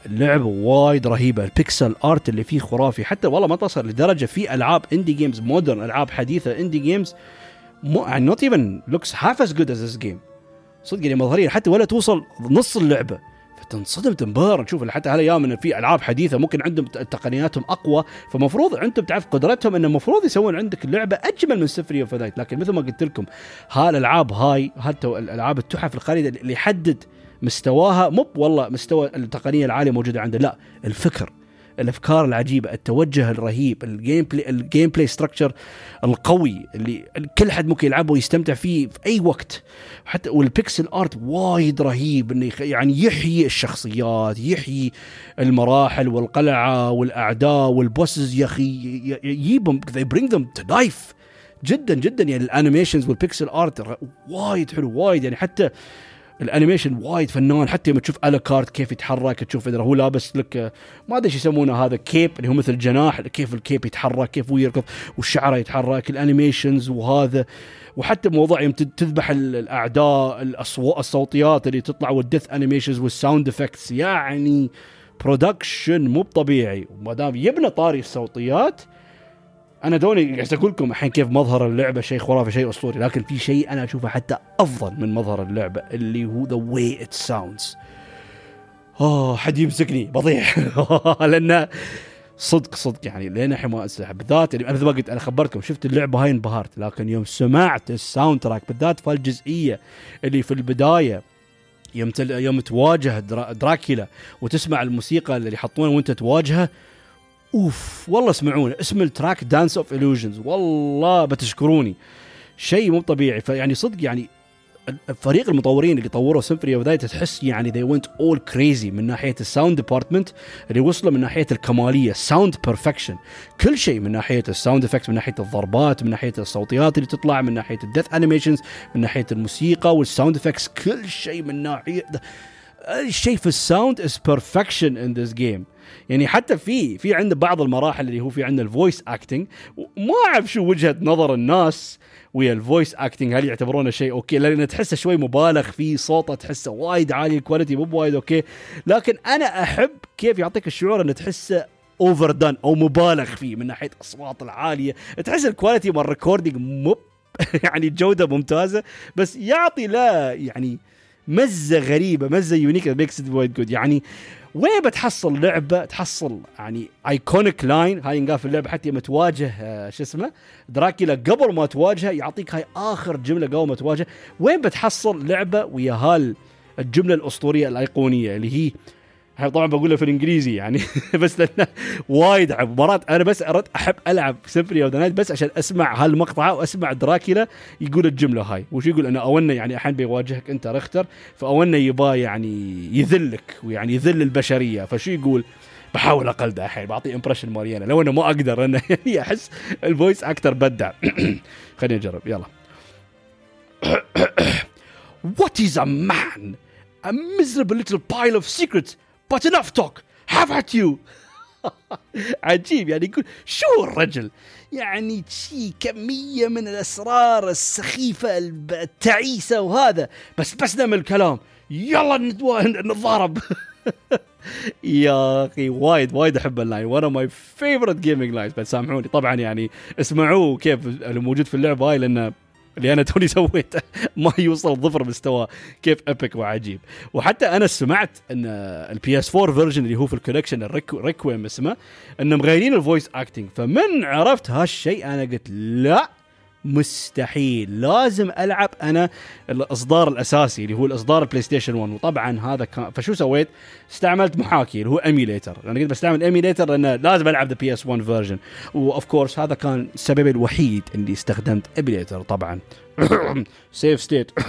اللعبه وايد رهيبة ال pixel art اللي فيه خرافي. حتى والله ما تصل لدرجة في ألعاب indie games modern ألعاب حديثة indie games not even looks half as good as this game صدق يعني مظهريا حتى ولا توصل نص اللعبة. فتنصدم تنبهر. تشوف حتى هالايام إن في ألعاب حديثة ممكن عندهم تقنياتهم أقوى. فمفروض أنتم تعرف قدرتهم انه المفروض يسوون عندك اللعبه أجمل من سيمفوني اوف لكن مثل ما قلت لكم هالألعاب هاي حتى الألعاب التحف الخالدة اللي يحدد مستواها. مو والله مستوى التقنية العالية موجودة عنده لا الفكر. الأفكار العجيبة التوجه الرهيب ال gameplay ال gameplay structure القوي اللي كل حد ممكن يلعبه ويستمتع فيه في أي وقت. حتى وال pixel art وايد رهيب إنه يعني يحيي الشخصيات يحيي المراحل والقلعة والأعداء وال bosses يا أخي يجيبهم they bring them to life. جدا جدا يعني ال animations وال pixel art وايد حلو وايد يعني حتى ال animation وايد fun حتى لما تشوف الكاركتر كيف يتحرك تشوف إذا هو لابس لك ما أدري إيش يسمونه هذا cape اللي هو مثل جناح كيف ال cape يتحرك كيف هو يركض والشعره يتحرك ال animations وهذا. وحتى موضوع يوم تذبح الأعداء الصوتيات اللي تطلع وال death animations وال sound effects يعني production مو طبيعي وما دام يبنا طاري الصوتيات أنا توني قاعد أقول لكم الحين كيف مظهر اللعبة شيء خرافي شيء أسطوري لكن في شيء أنا أشوفه حتى أفضل من مظهر اللعبة اللي هو the way it sounds اوه حد يمسكني بضيع [laughs] لأن صدق صدق يعني لين الحين ما انسى بالذات يعني مثل ما قلت أنا خبرتكم شفت اللعبة هاي انبهرت لكن يوم سمعت ال soundtrack بالذات في الجزئية اللي في البداية يوم. يوم تواجه درا... دراكيولا وتسمع الموسيقى اللي يحطونها وأنت تواجهه أوف والله اسمعونه اسم ال track Dance of Illusions والله بتشكروني. شيء مو طبيعي فيعني صدق يعني فريق المطورين اللي طوروا سيمفوني اوف تحس يعني they went all crazy من ناحية ال sound department اللي وصلوا من ناحية الكمالية sound perfection كل شيء من ناحية ال sound effect من ناحية الضربات من ناحية الصوتيات اللي تطلع من ناحية ال death animations من ناحية الموسيقى وال sound effects كل شيء من ناحية الشيء في ال sound is perfection in this game يعني حتى في في عنده بعض المراحل اللي هو في عندنا ال voice acting ما أعرف شو وجهة نظر الناس ويا ال voice acting هل يعتبرونه شيء okay؟ لأن تحسه شوي مبالغ فيه صوته تحسه وايد عالي ال quality مو بوايد okay؟ لكن أنا أحب كيف يعطيك الشعور إنه تحسه overdone أو مبالغ فيه من ناحية الاصوات العالية. تحس ال quality مال ال recording مو [laughs] يعني جودة ممتازة بس يعطي لا يعني مزة غريبة مزة unique mix وايد good يعني وين بتحصل لعبة تحصل يعني iconic line هاي ينقال في اللعبة حتى لما تواجه آه شو اسمه؟ دراكيولا قبل ما تواجهه يعطيك هاي آخر جملة قبل ما تواجهه. وين بتحصل لعبة ويا هال الجملة الأسطورية الأيقونية اللي هي طبعا بقولها في الإنجليزي يعني. [laughs] بس وايد مرات أنا بس اردت أحب ألعب سيمفوني اوف بس عشان أسمع هالمقطع وأسمع دراكيولا يقول الجملة هاي. وش يقول؟ انه اونا يعني الحين بيواجهك أنت رختر فهو يباه يعني يذلك ويعني يذل البشرية. فشو يقول؟ بحاول اقلده الحين بعطيه impression مالي أنا لو انه ما أقدر أنا يعني [laughs] احس ال voice actor بدع. [clears throat] خلينا نجرب يلا. [clears throat] What is a man? A miserable little pile of secrets but enough talk. Have at you. [laughs] عجيب. يعني يقول شو الرجل؟ يعني شي كمية من الأسرار السخيفة التعيسة وهذا. بس بس من الكلام يلا نتضارب. [laughs] يا أخي وايد وايد أحب ال line وأنا my favorite gaming line بس سامحوني. طبعا يعني اسمعوه كيف اللي موجود في اللعبة هاي لأنه اللي أنا توني سويته [laughs] ما يوصل ظفر مستوى كيف ابيك وعجيب. وحتى أنا سمعت أن ال PS4 version اللي هو في ال collection الريكويم اسمه انه مغيرين ال voice acting فمن عرفت هالشيء أنا قلت لا. مستحيل. لازم ألعب أنا الإصدار الأساسي اللي هو الإصدار البلاي ستيشن 1 وطبعا هذا كان فشو سويت؟ استعملت محاكي اللي هو emulator أنا قلت بستعمل emulator لأن لازم ألعب the PS1 version و of course هذا كان السبب الوحيد اللي استخدمت emulator طبعا. [coughs] save state [coughs]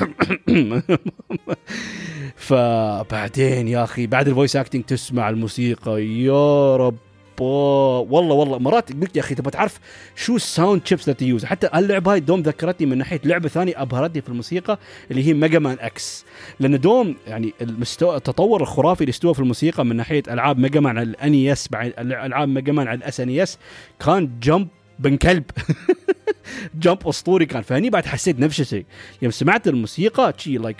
فبعدين يا أخي بعد ال voice acting تسمع الموسيقى. يا رب. والله والله. مرات قلت يا أخي تبغى تعرف شو ال sound chips اللي used حتى اللعبة هاي دوم ذكرتني من ناحية لعبة ثانية أبهرتني في الموسيقى اللي هي ميجا مان إكس لأن دوم يعني المستوى التطور الخرافي اللي استوى في الموسيقى من ناحية ألعاب ميجا مان على ال NES بعد ألعاب ميجا مان على ال SNES كان jump بن كلب. [laughs] jump أسطوري كان. فهني بعد حسيت نفس الشيء يوم سمعت الموسيقى شي like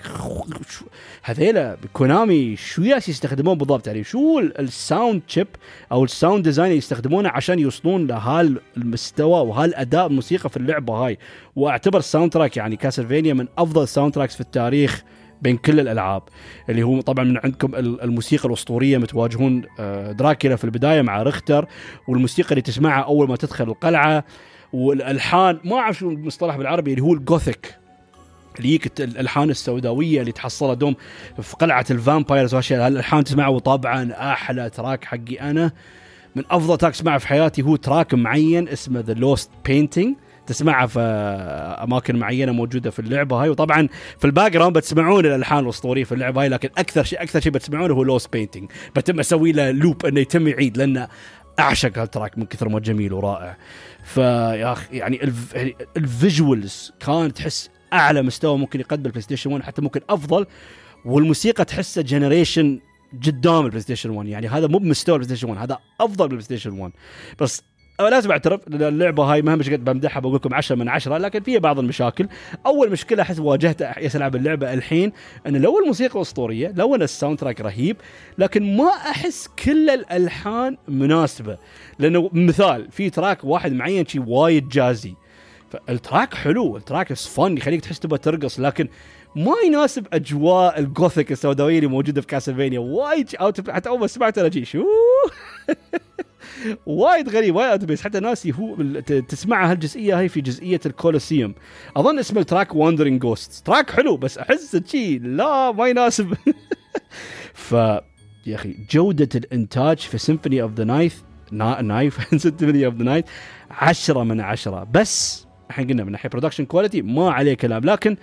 [laughs] هذيلا كونامي شو يالس يستخدمون بالضبط. يعني شو ال sound chip أو ال sound design يستخدمونه عشان يوصلون لهالمستوى وهالاداء الموسيقى في اللعبة هاي. وأعتبر ال soundtrack يعني كاسلفينيا من أفضل ال soundtracks في التاريخ. بين كل الألعاب اللي هو طبعا من عندكم الموسيقى الأسطورية يوم تواجهون آه، دراكيولا في البداية مع رختر والموسيقى اللي تسمعها أول ما تدخل القلعة والألحان ما أعرف شو المصطلح بالعربي اللي هو ال gothic اللي يجيك الألحان السوداوية اللي تحصلها دوم في قلعة ال vampires واشياء الالحان تسمعها وطبعا أحلى track حقي أنا. من أفضل track أسمعه في حياتي هو track معين اسمه The Lost Painting تسمعها في أماكن معينة موجودة في اللعبة هاي. وطبعا في ال background بتسمعون الألحان الأسطورية في اللعبة هاي لكن أكثر شيء أكثر شيء بتسمعونه هو Lost Painting بتم أسوي له loop إنه يتم يعيد لأنه أعشق هال track من كثر ما جميل ورائع. فيا أخي يعني ال visuals كانت تحس أعلى مستوى ممكن يقدم البلاي ستيشن 1 حتى ممكن أفضل. والموسيقى تحسه generation قدام ال PlayStation 1 يعني هذا مو بمستوى ال PlayStation 1 هذا أفضل من ال PlayStation 1 بس لازم أعترف ان اللعبة هاي مهما قد بمدحها بقول لكم 10 من 10 لكن فيها بعض المشاكل. أول مشكلة أحس واجهتها يا ألعب اللعبة الحين إن لو الموسيقى أسطورية لو إن ال soundtrack رهيب لكن ما أحس كل الألحان مناسبة. لأنه مثال في track واحد معين شي وايد jazzy. فال track حلو ال track fun يخليك تحس تبغى ترقص لكن ما يناسب أجواء ال gothic السوداوية اللي موجودة في Castlevania. وايد out حتى أول ما سمعت أنا جي شو؟ [laughs] وايد غريب وايد out حتى ناسي هو تسمعها هالجزئية هاي في جزئية ال Colosseum. أظن اسم ال track Wandering Ghosts track حلو بس أحس شي لا ما يناسب. [laughs] ف يا أخي جودة الإنتاج في Symphony of the Night Night Symphony of the Night 10 من 10 بس إحنا قلنا من ناحية production quality ما عليه كلام لكن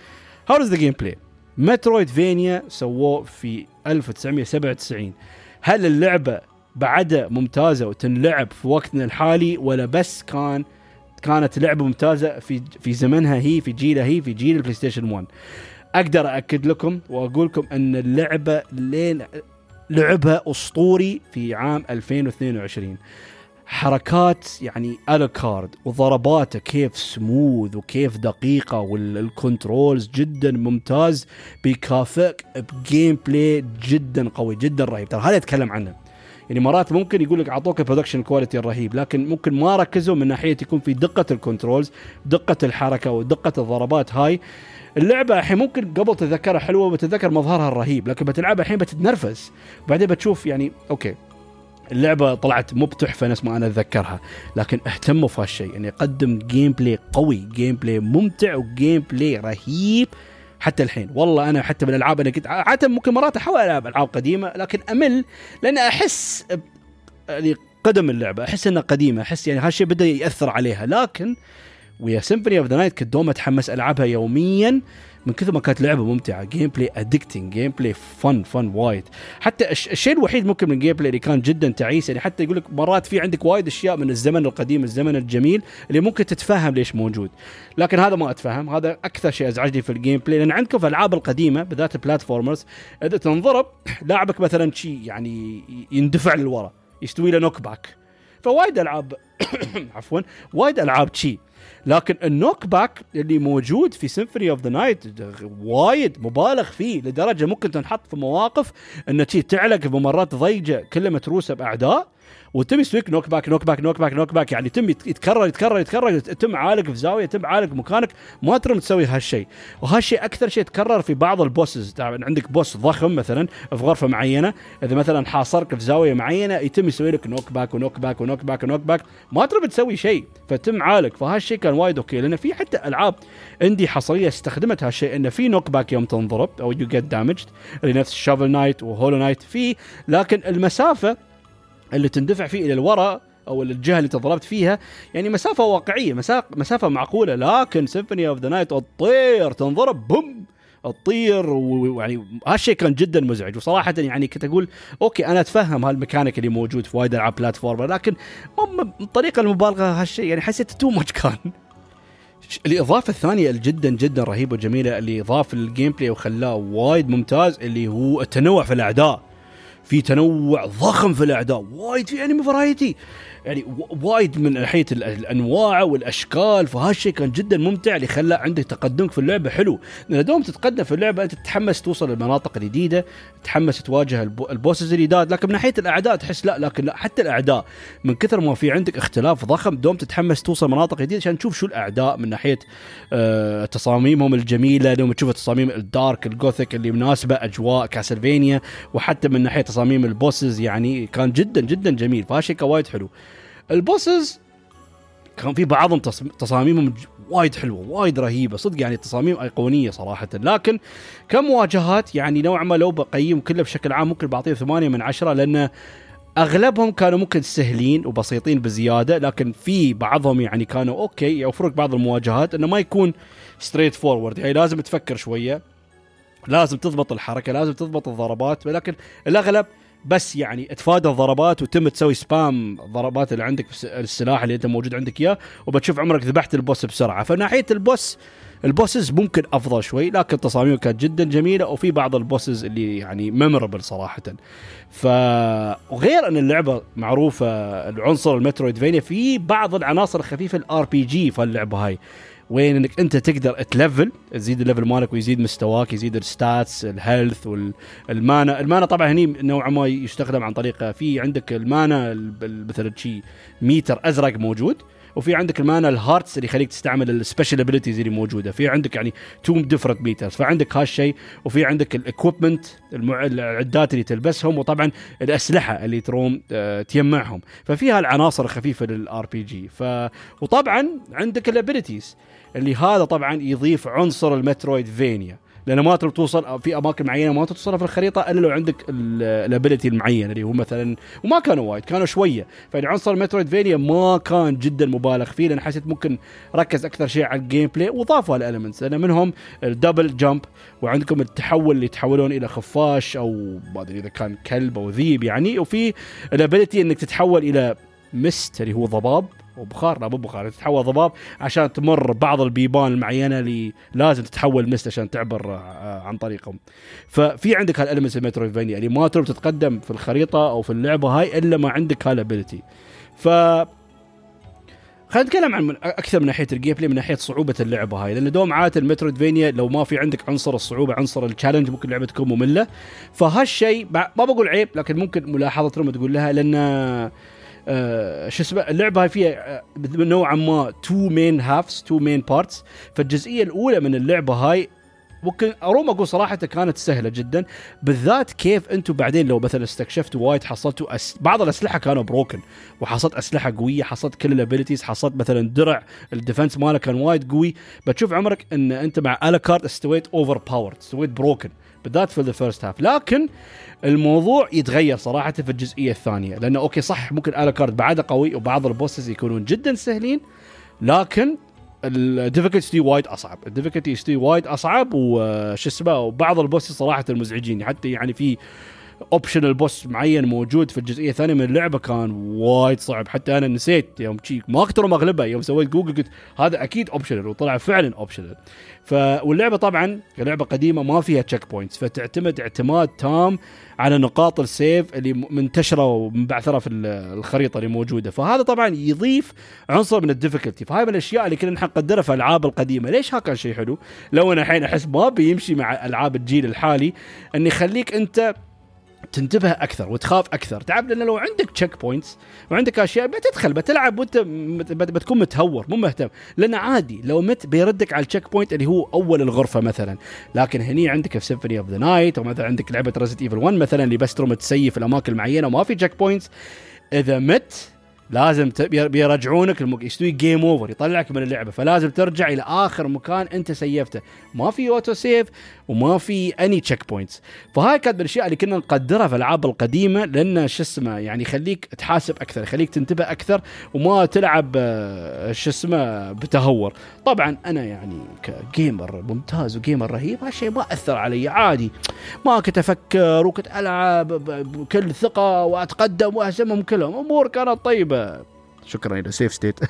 how is the gameplay Metroidvania سووه في 1997 هل اللعبة بعدها ممتازة وتنلعب في وقتنا الحالي ولا بس كان كانت لعبة ممتازة في في زمنها هي في جيلها هي في جيل ال PlayStation 1 أقدر أكد لكم وأقول لكم أن اللعبة لين لعبها أسطوري في عام 2022 حركات يعني Alucard وضرباته كيف سموث وكيف دقيقة وال controls جدا ممتاز بيكافئك ب gameplay جدا قوي جدا رهيب. ترى هذا يتكلم عنه. يعني مرات ممكن يقول لك أعطوك ال production quality الرهيب لكن ممكن ما ركزوا من ناحية يكون في دقة ال controls دقة الحركة ودقة الضربات هاي. اللعبة الحين ممكن قبل تتذكرها حلوة وتتذكر مظهرها الرهيب لكن بتلعبها الحين بتتنرفز. وبعدين بتشوف يعني okay. اللعبة طلعت مو بتحفه نفس ما أنا أتذكرها لكن اهتموا في هالشيء انه يقدم gameplay قوي gameplay ممتع و gameplay رهيب حتى الحين. والله أنا حتى بالالعاب أنا كنت عادة ممكن مرات أحاول ألعب ألعاب قديمة لكن أمل لأن أحس يعني قدم اللعبة أحس إنها قديمة أحس يعني هالشيء بدأ يأثر عليها. لكن ويا Symphony of the Night كنت دوم أتحمس ألعبها يوميا من كثر ما كانت لعبة ممتعة. gameplay addicting gameplay fun fun وايد. حتى الشيء الوحيد ممكن من ال gameplay اللي كان جدا تعيس يعني حتى يقول لك مرات في عندك وايد أشياء من الزمن القديم الزمن الجميل اللي ممكن تتفهم ليش موجود. لكن هذا ما أتفهم. هذا أكثر شيء أزعجني في ال gameplay لأن عندكم في الألعاب القديمة بالذات ال platformers إذا تنضرب لاعبك مثلا شيء يعني يندفع للورا يستوي له knockback فوايد ألعاب [coughs] عفوا وايد ألعاب شي. لكن ال knockback اللي موجود في Symphony of the Night وايد مبالغ فيه لدرجة ممكن تنحط في مواقف انه تعلق بممرات ضيقه كلها متروسه بأعداء. وتم يسويك نوك باك نوك باك نوك باك نوك باك. يعني يتم يتكرر يتكرر يتكرر يتم عالق في زاوية يتم عالق مكانك. ما ترم تسوي هالشيء. وهالشيء أكثر شيء يتكرر في بعض ال bosses. عندك boss ضخم مثلا في غرفة معينة. إذا مثلا حاصرك في زاوية معينة يتم يسوي لك knockback و knockback و knockback و knockback. ما ترم تسوي شيء. فتم عالق. فهالشيء كان وايد okay. لأن في حتى ألعاب عندي حصرية استخدمت هالشيء. انه في knockback يوم تنضرب أو you get damaged اللي نفس Shovel Knight و Hollow Knight في لكن المسافة اللي تندفع فيه إلى الوراء أو الجهة اللي تضربت فيها. يعني مسافة واقعية مسافة معقولة لكن Symphony of the Night تطير تنضرب بوم! تطير ويعني هالشيء كان جدا مزعج. وصراحه يعني كنت أقول okay أنا أتفهم هالميكانيك اللي موجود في وايد ألعاب platformer لكن الطريقة المبالغة هالشيء يعني حسيت too much كان. الإضافة الثانية جدا جدا رهيبة وجميلة اللي اضاف ال gameplay وخلاه وايد ممتاز اللي هو التنوع في الأعداء. في تنوع ضخم في الأعداء وايد في enemy variety يعني وايد من ناحية الأنواع والأشكال فهالشيء كان جدا ممتع اللي خلى عندك تقدمك في اللعبة حلو. لأن دوم تتقدم في اللعبة أنت تتحمس توصل للمناطق الجديده تتحمس تواجه ال bosses الجداد. لكن من ناحية الأعداء تحس لا لكن لا حتى الأعداء من كثر ما في عندك اختلاف ضخم دوم تتحمس توصل مناطق جديدة عشان تشوف شو الأعداء من ناحية آه تصاميمهم الجميلة. لما تشوف التصاميم ال dark ال gothic اللي مناسبة أجواء Castlevania وحتى من ناحية تصاميم ال bosses يعني كان جدا جدا جميل. فهالشيء وايد حلو. ال bosses كان في بعضهم تصاميمهم وايد حلوة وايد رهيبة. صدق يعني تصاميم أيقونية صراحة. لكن كمواجهات يعني نوعا ما لو بقيم كله بشكل عام ممكن بعطيه ثمانية من عشرة لأن أغلبهم كانوا ممكن سهلين وبسيطين بزيادة. لكن في بعضهم يعني كانوا okay يوفرك بعض المواجهات إنه ما يكون straightforward يعني لازم تفكر شوية. لازم تضبط الحركة لازم تضبط الضربات ولكن الأغلب بس يعني تفادى الضربات وتم تسوي spam ضربات اللي عندك السلاح اللي أنت موجود عندك إياه وبتشوف عمرك ذبحت ال boss بسرعة. فناحية ال boss ال bosses ممكن أفضل شوي لكن تصاميمه كانت جدا جميلة وفي بعض ال bosses اللي يعني memorable صراحة. ف وغير أن اللعبة معروفة العنصر ال Metroidvania في بعض العناصر الخفيفة ال RPG في اللعبه هاي. وين انك انت تقدر ت level تزيد ال level مالك ويزيد مستواك يزيد الستاتس الهيلث والمانا المانا. طبعا هني نوعا ما يستخدم عن طريق في عندك ال mana مثلا شيء ميتر أزرق موجود وفي عندك ال mana ال hearts اللي يخليك تستعمل ال special abilities اللي موجودة. في عندك يعني two different meters فعندك هالشيء وفي عندك ال equipment. العدات اللي تلبسهم وطبعا الأسلحة اللي تروم آه، تجمعهم. ففي هالعناصر الخفيفة لل RPG ف وطبعا عندك ال abilities اللي هذا طبعا يضيف عنصر ال Metroidvania لأنه ما تقدر توصل في أماكن معينة ما توصلها في الخريطة إلا لو عندك ال ability المعين اللي هو مثلا وما كانوا وايد كانوا شوية. فعنصر ال Metroidvania ما كان جدا مبالغ فيه لأن حسيت ممكن ركز أكثر شيء على ال gameplay وضافوا ال elements لأن منهم ال double jump وعندكم التحول اللي يتحولون إلى خفاش أو ما أدري إذا كان كلب أو ذيب يعني. وفي ال ability إنك تتحول إلى mist اللي هو ضباب. وبخار لا مو بخار تتحول ضباب عشان تمر بعض البيبان المعينة اللي لازم تتحول mist عشان تعبر آه، عن طريقهم. ففي عندك هال elements ال Metroidvania اللي ما تقدر تتقدم في الخريطة أو في اللعبة هاي إلا ما عندك هال ability ف خلينا نتكلم عن أكثر من ناحية ال gameplay من ناحية صعوبة اللعبة هاي. لأن دوم عادة ال Metroidvania لو ما في عندك عنصر الصعوبة عنصر ال challenge ممكن اللعبه تكون مملة. فهالشيء ما بقول عيب لكن ممكن ملاحظة تقول لها لأن شو اسمه اللعبة هاي فيها آه نوعا ما two main halves two main parts فالجزئية الأولى من اللعبة هاي اروم أقول صراحة كانت سهلة جدا بالذات كيف أنتم بعدين لو مثلا استكشفتوا وايد حصلتوا أس... بعض الأسلحة كانوا broken وحصلت أسلحة قوية حصلت كل ال abilities حصلت مثلا درع ال defense ماله كان وايد قوي. بتشوف عمرك إن أنت مع ال guard استويت overpowered استويت broken بالذات في ال first half لكن الموضوع يتغير صراحة في الجزئية الثانية لأنه أوكي صح ممكن ال guard بعده قوي وبعض ال bosses يكونون جدا سهلين لكن ال difficulty وايد أصعب. ال difficulty وايد أصعب وش اسمه وبعض ال bosses صراحة مزعجين حتى يعني في optional boss معين موجود في الجزئية الثانية من اللعبة كان وايد صعب. حتى أنا نسيت يوم شي ما أقدر مغلبه يوم سويت جوجل قلت هذا أكيد optional وطلع فعلا اوبشنال ف واللعبة طبعا لعبه قديمة ما فيها checkpoints فتعتمد اعتماد تام على نقاط ال save اللي منتشرة ومبعثره في الخريطة اللي موجودة. فهذا طبعا يضيف عنصر من ال difficulty فهاي من الأشياء اللي كنا نقدرها في الألعاب القديمة. ليش ها كان شيء حلو؟ لو أنا الحين أحس ما بيمشي مع ألعاب الجيل الحالي أن يخليك أنت تنتبه أكثر وتخاف أكثر. تعرف لأن لو عندك checkpoints وعندك أشياء بتدخل بتلعب وأنت بتكون متهور مو مهتم. لأن عادي لو مت بيردك على ال checkpoint اللي هو أول الغرفة مثلا. لكن هني عندك في Symphony of the Night أو مثلا عندك لعبة Resident Evil 1 مثلا اللي بس تروم ت save الأماكن المعينة وما في checkpoints إذا مت لازم بيرجعونك المك... يستوي game over يطلعك من اللعبة. فلازم ترجع إلى آخر مكان أنت save ته. ما في auto save وما في any checkpoints فهاي كانت من الأشياء اللي كنا نقدرها في الألعاب القديمة لأن شو اسمه يعني يخليك تحاسب أكثر يخليك تنتبه أكثر وما تلعب آه، شو اسمه بتهور. طبعا أنا يعني ك gamer ممتاز و gamer رهيب هالشيء ما أثر علي عادي. ما كنت أفكر وكنت ألعب بكل ثقة وأتقدم وأهزمهم كلهم. امور كانت طيبة. شكرا إلى save state [laughs]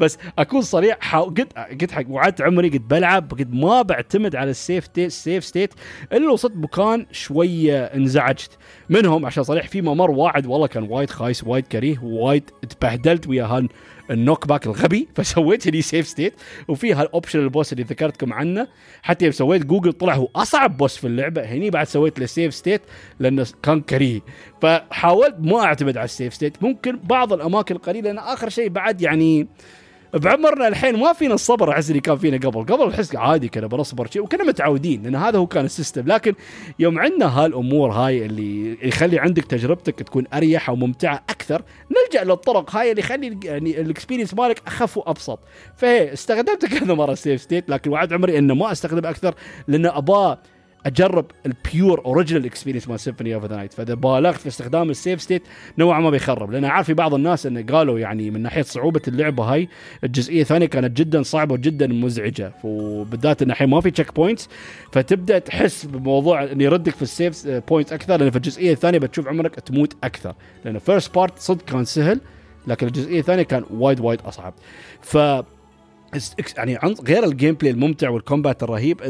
بس أكون صريح حاو... قد قد حق وعدت عمري قد بلعب قد ما بعتمد على ال save state ال save state إلا وصلت مكان شوية انزعجت. منهم عشان صريح في ممر واحد والله كان وايد خايس وايد كريه وايد تبهدلت ويا هال ال knockback الغبي فسويت لي save state وفي هال optional boss اللي ذكرتكم عنه. حتى يوم سويت جوجل طلع هو أصعب بوس في اللعبة هني بعد سويت له save state لأنه كان كريه. فحاولت ما أعتمد على ال save state ممكن بعض الأماكن القليلة لأن آخر شيء بعد يعني بعمرنا الحين ما فينا الصبر احس اللي كان فينا قبل. قبل احس عادي كنا بنصبر وكنا متعودين لأن هذا هو كان ال system. لكن يوم عندنا هالأمور هاي اللي يخلي عندك تجربتك تكون أريح وممتعه أكثر نلجأ للطرق هاي اللي يخلي يعني ال experience مالك أخف وأبسط. فهي استخدمت كذا مرة save state لكن وعد عمري إنه ما استخدم أكثر لأن أباه أجرب ال pure original experience مال Symphony of the Night فإذا بالغت في استخدام ال save state نوعا ما بيخرب. لأن عارف في بعض الناس انه قالوا يعني من ناحية صعوبة اللعبة هاي الجزئية الثانية كانت جدا صعبة وجدا مزعجة. وبالذات إن الحين ما في checkpoints فتبدأ تحس بموضوع انه يردك في ال save points أكثر لأن في الجزئية الثانية بتشوف عمرك تموت أكثر. لأن first part صدق كان سهل لكن الجزئية الثانية كان وايد وايد أصعب. ف يعني غير ال gameplay الممتع وال combat الرهيب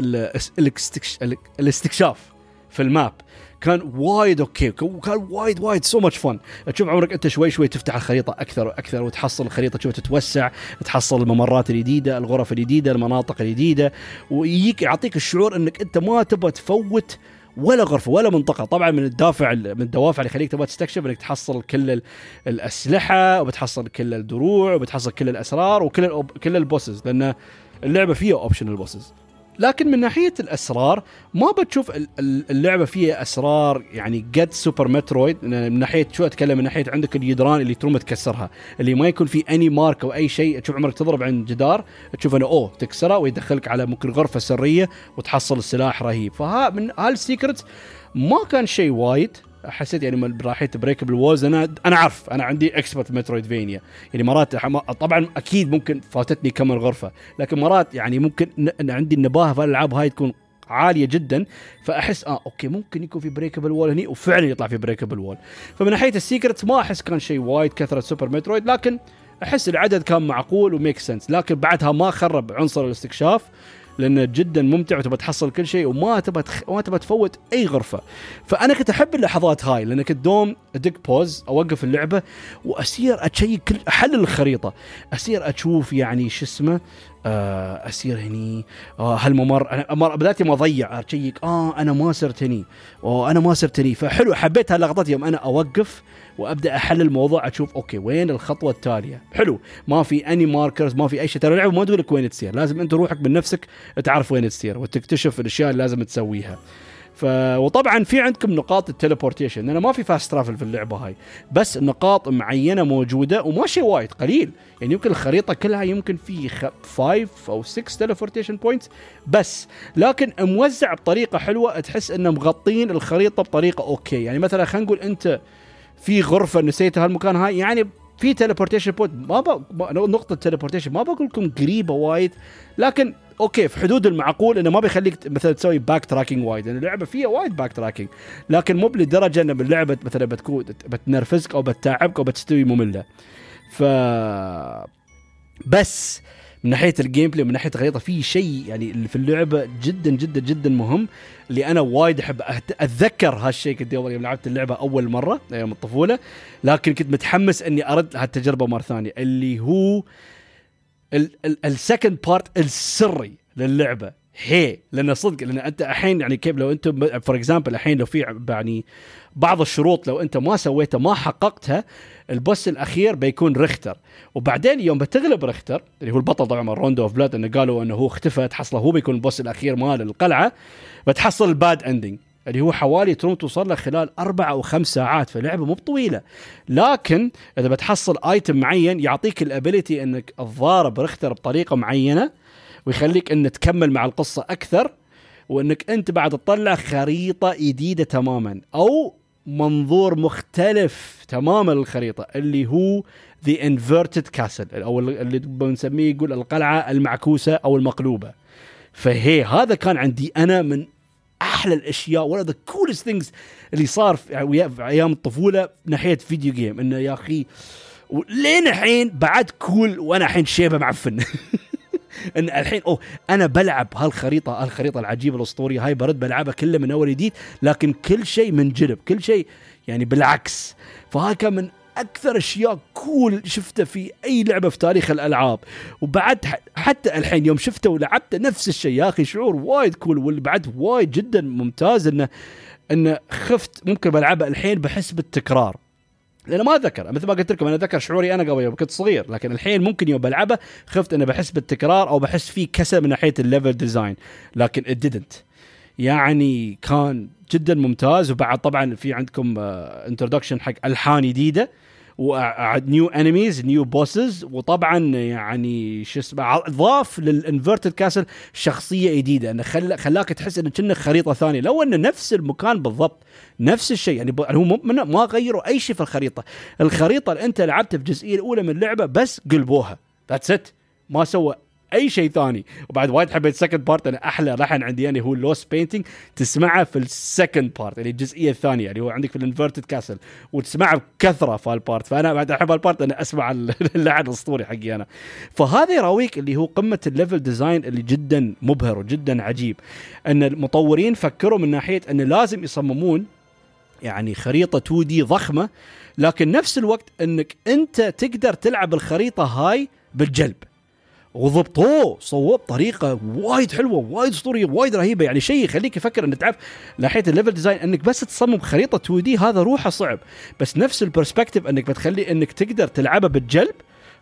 الاستكشاف في ال map كان وايد okay كان وايد وايد so much fun تشوف عمرك أنت شوي شوي تفتح الخريطة أكثر وأكثر وتحصل الخريطة تشوف تتوسع تحصل الممرات الجديدة الغرف الجديدة المناطق الجديدة ويجيك يعطيك الشعور إنك أنت ما تبغى تفوت ولا غرفة ولا منطقة. طبعا من الدافع من الدوافع اللي يخليك تبغى تستكشف إنك تحصل كل الأسلحة وبتحصل كل الدروع وبتحصل كل الأسرار وكل كل ال bosses لأن اللعبة فيها optional bosses لكن من ناحية الأسرار ما بتشوف اللعبة فيها أسرار يعني قد Super Metroid. من ناحية شو أتكلم؟ من ناحية عندك الجدران اللي تروم تكسرها اللي ما يكون في any mark أو أي شيء تشوف عمرك تضرب عند جدار تشوف إنه أوه تكسره ويدخلك على ممكن غرفة سرية وتحصل السلاح رهيب. فها من هال secrets ما كان شيء وايد. حسيت يعني ناحيه breakable walls أنا أنا عارف. أنا عندي expert مترويدفينيا يعني مرات طبعا أكيد ممكن فاتتني كم غرفه لكن مرات يعني ممكن عندي النباهة في الألعاب هاي تكون عالية جدا. فأحس آه okay ممكن يكون في breakable wall هني وفعلا يطلع في breakable wall فمن ناحية ال secrets ما أحس كان شيء وايد كثرة سوبر مترويد لكن أحس العدد كان معقول و make sense لكن بعدها ما خرب عنصر الاستكشاف. لأنه جدا ممتع وتبى تحصل كل شيء وما تبى تخ... ما تبى تفوت أي غرفة. فأنا كنت أحب اللحظات هاي لأن كنت دوم أدق pause أوقف اللعبة وأسير أ check كل أحلل الخريطة. أسير أشوف يعني شو اسمه آه، أسير هني آه هالممر أنا بدأت ما أضيع أ check آه أنا ما صرت هني وأنا أنا ما صرت هني. فحلو حبيت هاللقطات. يوم أنا أوقف وأبدأ أحلل الموضوع أشوف okay وين الخطوة التالية؟ حلو. ما في any markers ما في أي شيء. ترى اللعبه ما تقول لك وين تسير لازم أنت روحك من نفسك تعرف وين تسير وتكتشف الأشياء اللي لازم تسويها. ف وطبعا في عندكم نقاط ال teleportation. لأن ما في fast travel في اللعبة هاي بس نقاط معينة موجودة وما شيء وايد قليل. يعني يمكن الخريطة كلها يمكن في 5 أو 6 teleportation points بس. لكن موزع بطريقة حلوة تحس انه مغطين الخريطة بطريقة okay. يعني مثلا خلينا نقول أنت في غرفة نسيت هالمكان. هاي يعني في teleportation point ما. نقطة teleportation ما بقول لكم قريبة وايد لكن okay في حدود المعقول إنه ما بيخليك مثلا تسوي backtracking وايد. لأن اللعبة فيها وايد backtracking لكن مو لدرجه ان اللعبة مثلا بتكون بتنرفزك أو بتتعبك أو بتستوي مملة. ف بس من ناحية ال gameplay من ناحية الخريطه في شيء يعني في اللعبة جدا جدا جدا مهم اللي أنا وايد أحب أتذكر هالشيء كنت يوم لعبت اللعبة أول مرة أيام الطفولة لكن كنت متحمس إني أرد هالتجربة مرة ثانية اللي هو ال second part السري للعبة. هي لأن صدق لأن أنت الحين يعني كيف لو أنت for example الحين لو في يعني بعض الشروط لو أنت ما سويتها ما حققتها ال boss الأخير بيكون ريختر وبعدين يوم بتغلب ريختر اللي هو البطل طبعا روندو اوف بلاد إنه قالوا إنه هو اختفى تحصله هو بيكون ال boss الأخير مال القلعة بتحصل ال bad ending اللي هو حوالي تروم توصل له خلال أربع أو خمس ساعات فلعبة مو طويله لكن إذا بتحصل item معين يعطيك ال ability إنك تضارب ريختر بطريقة معينة ويخليك إن تكمل مع القصة أكثر وإنك أنت بعد تطلع خريطة جديدة تماما أو منظور مختلف تماما للخريطة اللي هو the inverted castle أو اللي بنسميه يقول القلعة المعكوسة أو المقلوبة. فهي هذا كان عندي أنا من أحلى الأشياء ولا the coolest things اللي صار في أيام الطفولة ناحية video game إنه يا أخي لين الحين بعد cool وأنا الحين شيبة معفن [laughs] إن الحين أوه أنا بلعب هالخريطة هالخريطة العجيبة الأسطورية هاي برد بلعبها كلها من أول جديد لكن كل شيء منجلب كل شيء يعني بالعكس. فهاي كان من أكثر أشياء cool شفته في أي لعبة في تاريخ الألعاب. وبعد حتى الحين يوم شفته ولعبته نفس الشيء يا أخي شعور وايد cool واللي بعد وايد جدا ممتاز إنه إنه خفت ممكن بلعبها الحين بحس بالتكرار. لأنه ما اتذكر مثل ما قلت لكم أنا أتذكر شعوري أنا قبل يوم كنت صغير لكن الحين ممكن يوم بلعبه خفت انه بحس بالتكرار أو بحس فيه كسل من ناحية ال level design لكن it didn't. يعني كان جدا ممتاز وبعد طبعا في عندكم introduction آه، حق ألحان جديدة. و new enemies new bosses وطبعا يعني شو اسمه ضاف لل inverted castle شخصية جديدة. انه خل... خلاك تحس انه كأنه خريطة ثانية. لو انه نفس المكان بالضبط نفس الشيء. يعني هو ما غيروا أي شيء في الخريطة. الخريطة اللي أنت لعبتها في الجزئية الأولى من اللعبة بس قلبوها. that's it ما سوى أي شيء ثاني. وبعد وايد حبيت second part أنا أحلى لحن عندي يعني هو لوس بينتنج تسمعه في ال second part اللي الجزئية الثانية اللي هو عندك في ال inverted castle وتسمعه بكثرة في ال part فأنا بعد أحب ال part أنا أسمع [laughs] اللحن الأسطوري حقي أنا. فهذا يراويك اللي هو قمة ال level design اللي جدا مبهر وجدا عجيب. أن المطورين فكروا من ناحية انه لازم يصممون يعني خريطة 2D ضخمة لكن نفس الوقت أنك أنت تقدر تلعب الخريطة هاي بالجلب. وضبطوه صوب بطريقه وايد حلوة وايد أسطورية وايد رهيبة. يعني شيء يخليك يفكر إنك تعرف ناحية ال level design إنك بس تصمم خريطة 2D هذا روحه صعب. بس نفس ال perspective إنك بتخلي إنك تقدر تلعبها بالجلب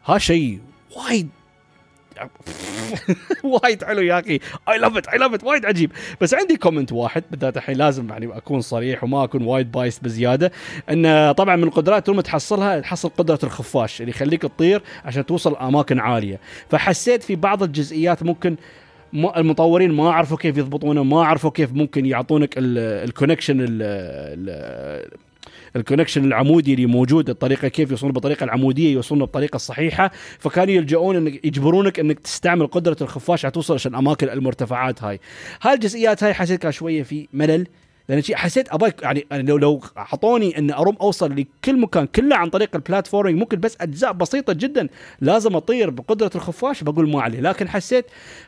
ها شيء وايد [laughs] وايد حلو يا أخي. I love it I love it وايد عجيب. بس عندي comment واحد بالذات الحين لازم يعني أكون صريح وما أكون وايد biased بزيادة إن طبعا من القدرات ما تحصلها تحصل قدرة الخفاش اللي يخليك تطير عشان توصل أماكن عالية. فحسيت في بعض الجزئيات ممكن المطورين ما عرفوا كيف يضبطونه ما عرفوا كيف ممكن يعطونك ال connection ال connection العمودي اللي موجود الطريقة كيف يوصلون بالطريقة العمودية يوصلون بالطريقة الصحيحة. فكانوا يلجؤون انك يجبرونك إنك تستعمل قدرة الخفاش عشان توصل عشان أماكن المرتفعات هاي. هاي الجزئيات هاي حسيت كان شوية في ملل. لأن حسيت أبغى يعني لو لو أعطوني أن أروم أوصل لكل مكان كله عن طريق ال platforming ممكن بس أجزاء بسيطة جدا لازم أطير بقدرة الخفاش بقول ما عليه. لكن حسيت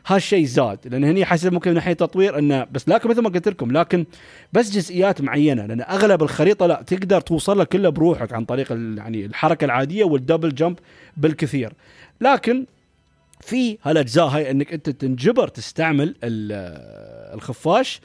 هالشيء زاد. لأن هني حسيت ممكن من ناحية تطوير انه بس لكن مثل ما قلت لكم لكن بس جزئيات معينة. لأن أغلب الخريطة لا تقدر توصل لها كلها بروحك عن طريق يعني الحركة العادية والدبل جمب بالكثير. لكن في هالأجزاء هاي أنك أنت تنجبر تستعمل الخفاش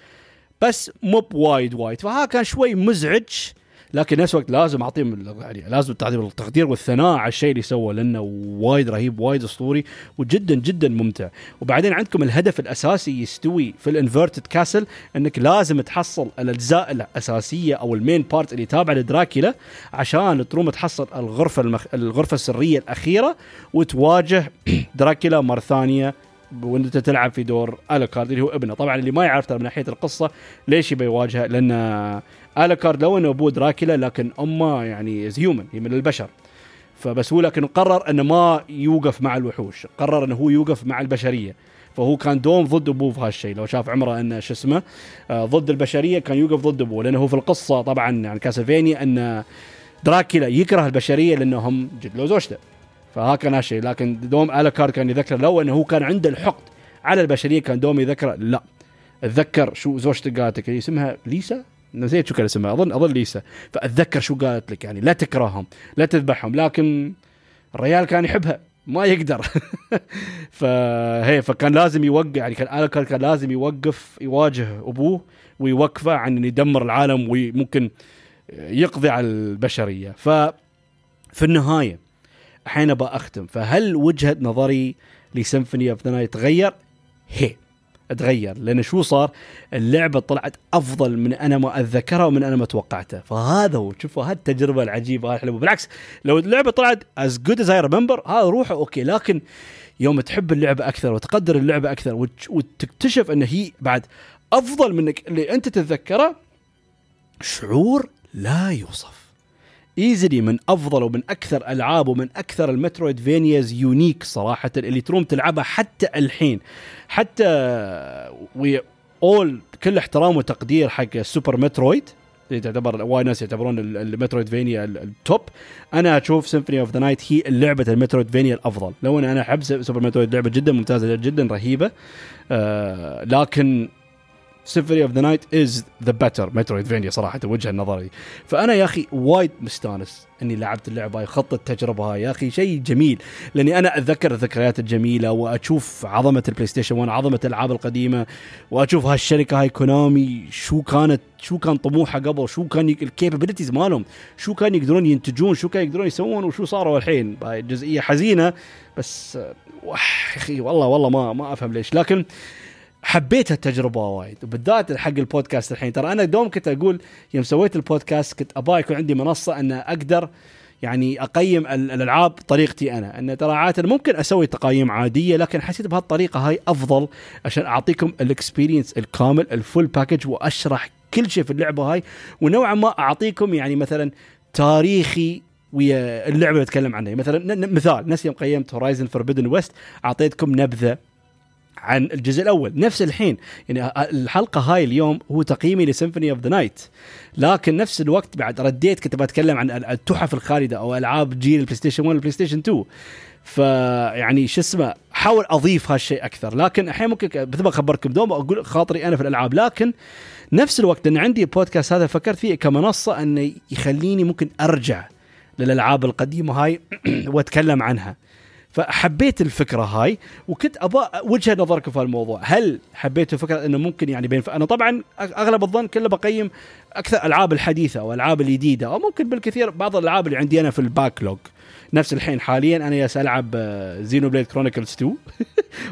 بس مو بوايد وايد. فها كان شوي مزعج لكن نفس الوقت لازم أعطيهم يعني لازم تعطيهم التقدير والثناء على الشيء اللي سوى لأنه وايد رهيب وايد أسطوري وجدا جدا ممتع. وبعدين عندكم الهدف الأساسي يستوي في ال inverted castle إنك لازم تحصل الأجزاء الأساسية أو ال main part اللي تابعة لدراكيلا عشان تروم تحصل الغرفة المخ... الغرفة السرية الأخيرة وتواجه [clears throat] دراكيلا مرة ثانية وانت تلعب في دور الوكارد اللي هو ابنه. طبعا اللي ما يعرف ترى من ناحية القصة ليش يبي يواجهه لأن الوكارد لو إنه ابوه دراكيلا لكن أمه يعني هيومن هي من البشر. فبس هو لكن قرر إنه ما يوقف مع الوحوش قرر إنه هو يوقف مع البشرية. فهو كان دوم ضد أبوه في هالشيء. لو شاف عمره إنه شو اسمه آه ضد البشرية كان يوقف ضد أبوه. لأنه هو في القصة طبعا يعني كاسلفينيا ان دراكيلا يكره البشرية لأنهم جدلوا زوجته. فها كان هالشيء. لكن دوم الكار كان يذكر لو إنه هو كان عنده الحقد على البشرية كان دوم يذكر لا. أتذكر شو زوجتك قالت لك اسمها ليسا؟ نسيت شو كان اسمها اظن أظن ليسا. فأتذكر شو قالت لك يعني لا تكرههم لا تذبحهم لكن الريال كان يحبها ما يقدر. [laughs] فهي فكان لازم يوقع يعني كان الكار كان لازم يوقف يواجه أبوه ويوقفه عن إنه يدمر العالم وممكن يقضي على البشرية. ف في النهاية الحين ابى أختم. فهل وجهة نظري ل Symphony of the Night تغير؟ هي. تغير. لأن شو صار؟ اللعبة طلعت أفضل من أنا ما أتذكرها ومن أنا ما توقعته. فهذا هو. شوفوا هذه التجربة العجيبة. الحلوه بالعكس لو اللعبة طلعت as good as I remember هذا روحه okay. لكن يوم تحب اللعبة أكثر وتقدر اللعبة أكثر وتكتشف أن هي بعد أفضل منك اللي أنت تتذكره شعور لا يوصف. easily من أفضل ومن أكثر ألعاب ومن أكثر ال Metroidvanias unique صراحة اللي تروم تلعبها حتى الحين. حتى with all كل احترام وتقدير حق Super Metroid اللي تعتبر وايد ناس يعتبرون ال Metroidvania ال top أنا أشوف Symphony of the Night هي لعبة ال Metroidvania الأفضل. لو ان أنا أحب Super Metroid لعبة جدا ممتازة جدا رهيبة. آه لكن Symphony of the Night is the better Metroidvania صراحة وجهة نظري. فأنا يا أخي وايد مستانس إني لعبت اللعبة هاي خضت التجربه هاي. يا أخي شيء جميل لأني أنا أتذكر الذكريات الجميلة وأشوف عظمة ال PlayStation 1 عظمة الألعاب القديمة وأشوف هالشركة هاي Konami شو كانت شو كان طموحها قبل شو كان ال capabilities مالهم شو كان يقدرون ينتجون شو كان يقدرون يسوون وشو صاروا الحين. هاي جزئية حزينة بس أخي والله والله ما ما أفهم ليش. لكن حبيت التجربة وايد. وبالذات حق البودكاست الحين. ترى أنا دوم كنت أقول يوم سويت البودكاست كنت أبغى يكون عندي منصة أن أقدر يعني أقيم الألعاب طريقتي أنا. أن ترى عادة ممكن أسوي تقايم عادية لكن حسيت بهالطريقة هاي أفضل عشان أعطيكم ال experience الكامل ال full package وأشرح كل شيء في اللعبة هاي. ونوعا ما أعطيكم يعني مثلا تاريخي ويا اللعبة اللي أتكلم عنها. مثلا مثال نفس يوم قيمت Horizon Forbidden West أعطيتكم نبذة عن الجزء الأول. نفس الحين يعني الحلقة هاي اليوم هو تقييمي ل Symphony of the Night لكن نفس الوقت بعد رديت كنت بتكلم عن التحف الخالدة أو ألعاب جيل ال PlayStation 1 وال PlayStation 2 فيعني شو اسمه حاول أضيف هالشيء أكثر. لكن الحين ممكن مثل ما أخبركم دوم أقول خاطري أنا في الألعاب. لكن نفس الوقت ان عندي البودكاست هذا فكرت فيه كمنصة إنه يخليني ممكن أرجع للألعاب القديمة هاي [clears throat] وأتكلم عنها. فحبيت الفكرة هاي وكنت أبغى وجهة نظركم في الموضوع هل حبيتوا فكره إنه ممكن يعني بين أنا طبعا أغلب الظن كله بقيم أكثر الألعاب الحديثة أو الالعاب الجديدة أو ممكن بالكثير بعض الألعاب اللي عندي أنا في ال backlog نفس الحين حاليا أنا يالس ألعب Xenoblade Chronicles 2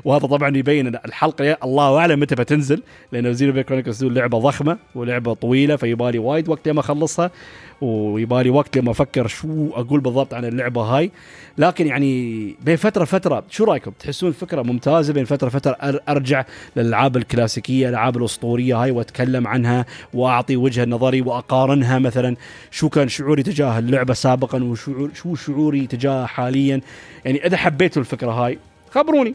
وهذا طبعا يبين إن الحلقة الله أعلم متى بتنزل لأنه Xenoblade Chronicles 2 لعبة ضخمة ولعبة طويلة فيبالي وايد وقت لما أخلصها. ويبالي وقت لما أفكر شو أقول بالضبط عن اللعبة هاي. لكن يعني بين فترة فترة شو رأيكم؟ تحسون الفكرة ممتازة بين فترة فترة؟ أرجع للألعاب الكلاسيكية الالعاب الأسطورية هاي وأتكلم عنها وأعطي وجهه نظري وأقارنها مثلا. شو كان شعوري تجاه اللعبة سابقا وشو شعوري تجاهها حاليا؟ يعني إذا حبيتوا الفكرة هاي خبروني.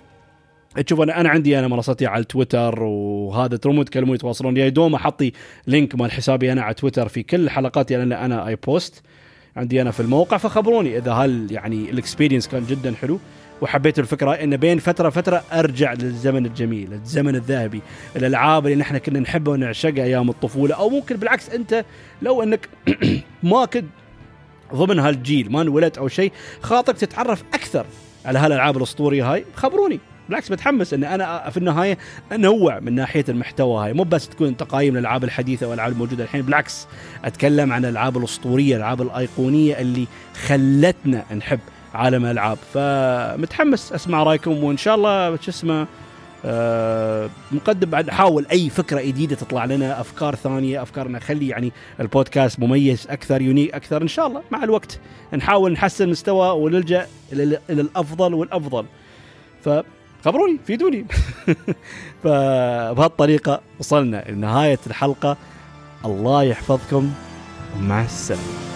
تشوف أنا أنا عندي أنا منصتي على تويتر وهذا ترومون تكلمون يتواصلون يا دوم أحطي link مال حسابي أنا على تويتر في كل حلقاتي أنا أنا اي post عندي أنا في الموقع فخبروني إذا هل يعني ال experience كان جدا حلو وحبيت الفكرة إن بين فترة فترة أرجع للزمن الجميل الزمن الذهبي الألعاب اللي نحن كنا نحبها ونعشقها أيام الطفولة أو ممكن بالعكس أنت لو إنك [clears throat] ما كنت ضمن هالجيل ما انولدت أو شيء خاطرك تتعرف أكثر على هالألعاب الأسطورية هاي خبروني. بالعكس متحمس إن أنا في النهاية أنوع من ناحية المحتوى هاي. مو بس تكون تقايم الالعاب الحديثة والألعاب الموجودة الحين بالعكس أتكلم عن الألعاب الأسطورية الألعاب الأيقونية اللي خلتنا نحب عالم الألعاب. فمتحمس أسمع رأيكم وإن شاء الله شو اسمه أه مقدم بعد احاول أي فكرة جديدة تطلع لنا أفكار ثانية أفكار نخلي يعني البودكاست مميز أكثر يونيك أكثر. إن شاء الله مع الوقت نحاول نحسن مستوى ونلجأ إلى الأفضل والأفضل. ف خبروني فيدوني. [laughs] فبهالطريقه وصلنا لنهاية الحلقة. الله يحفظكم. ومع السلامة.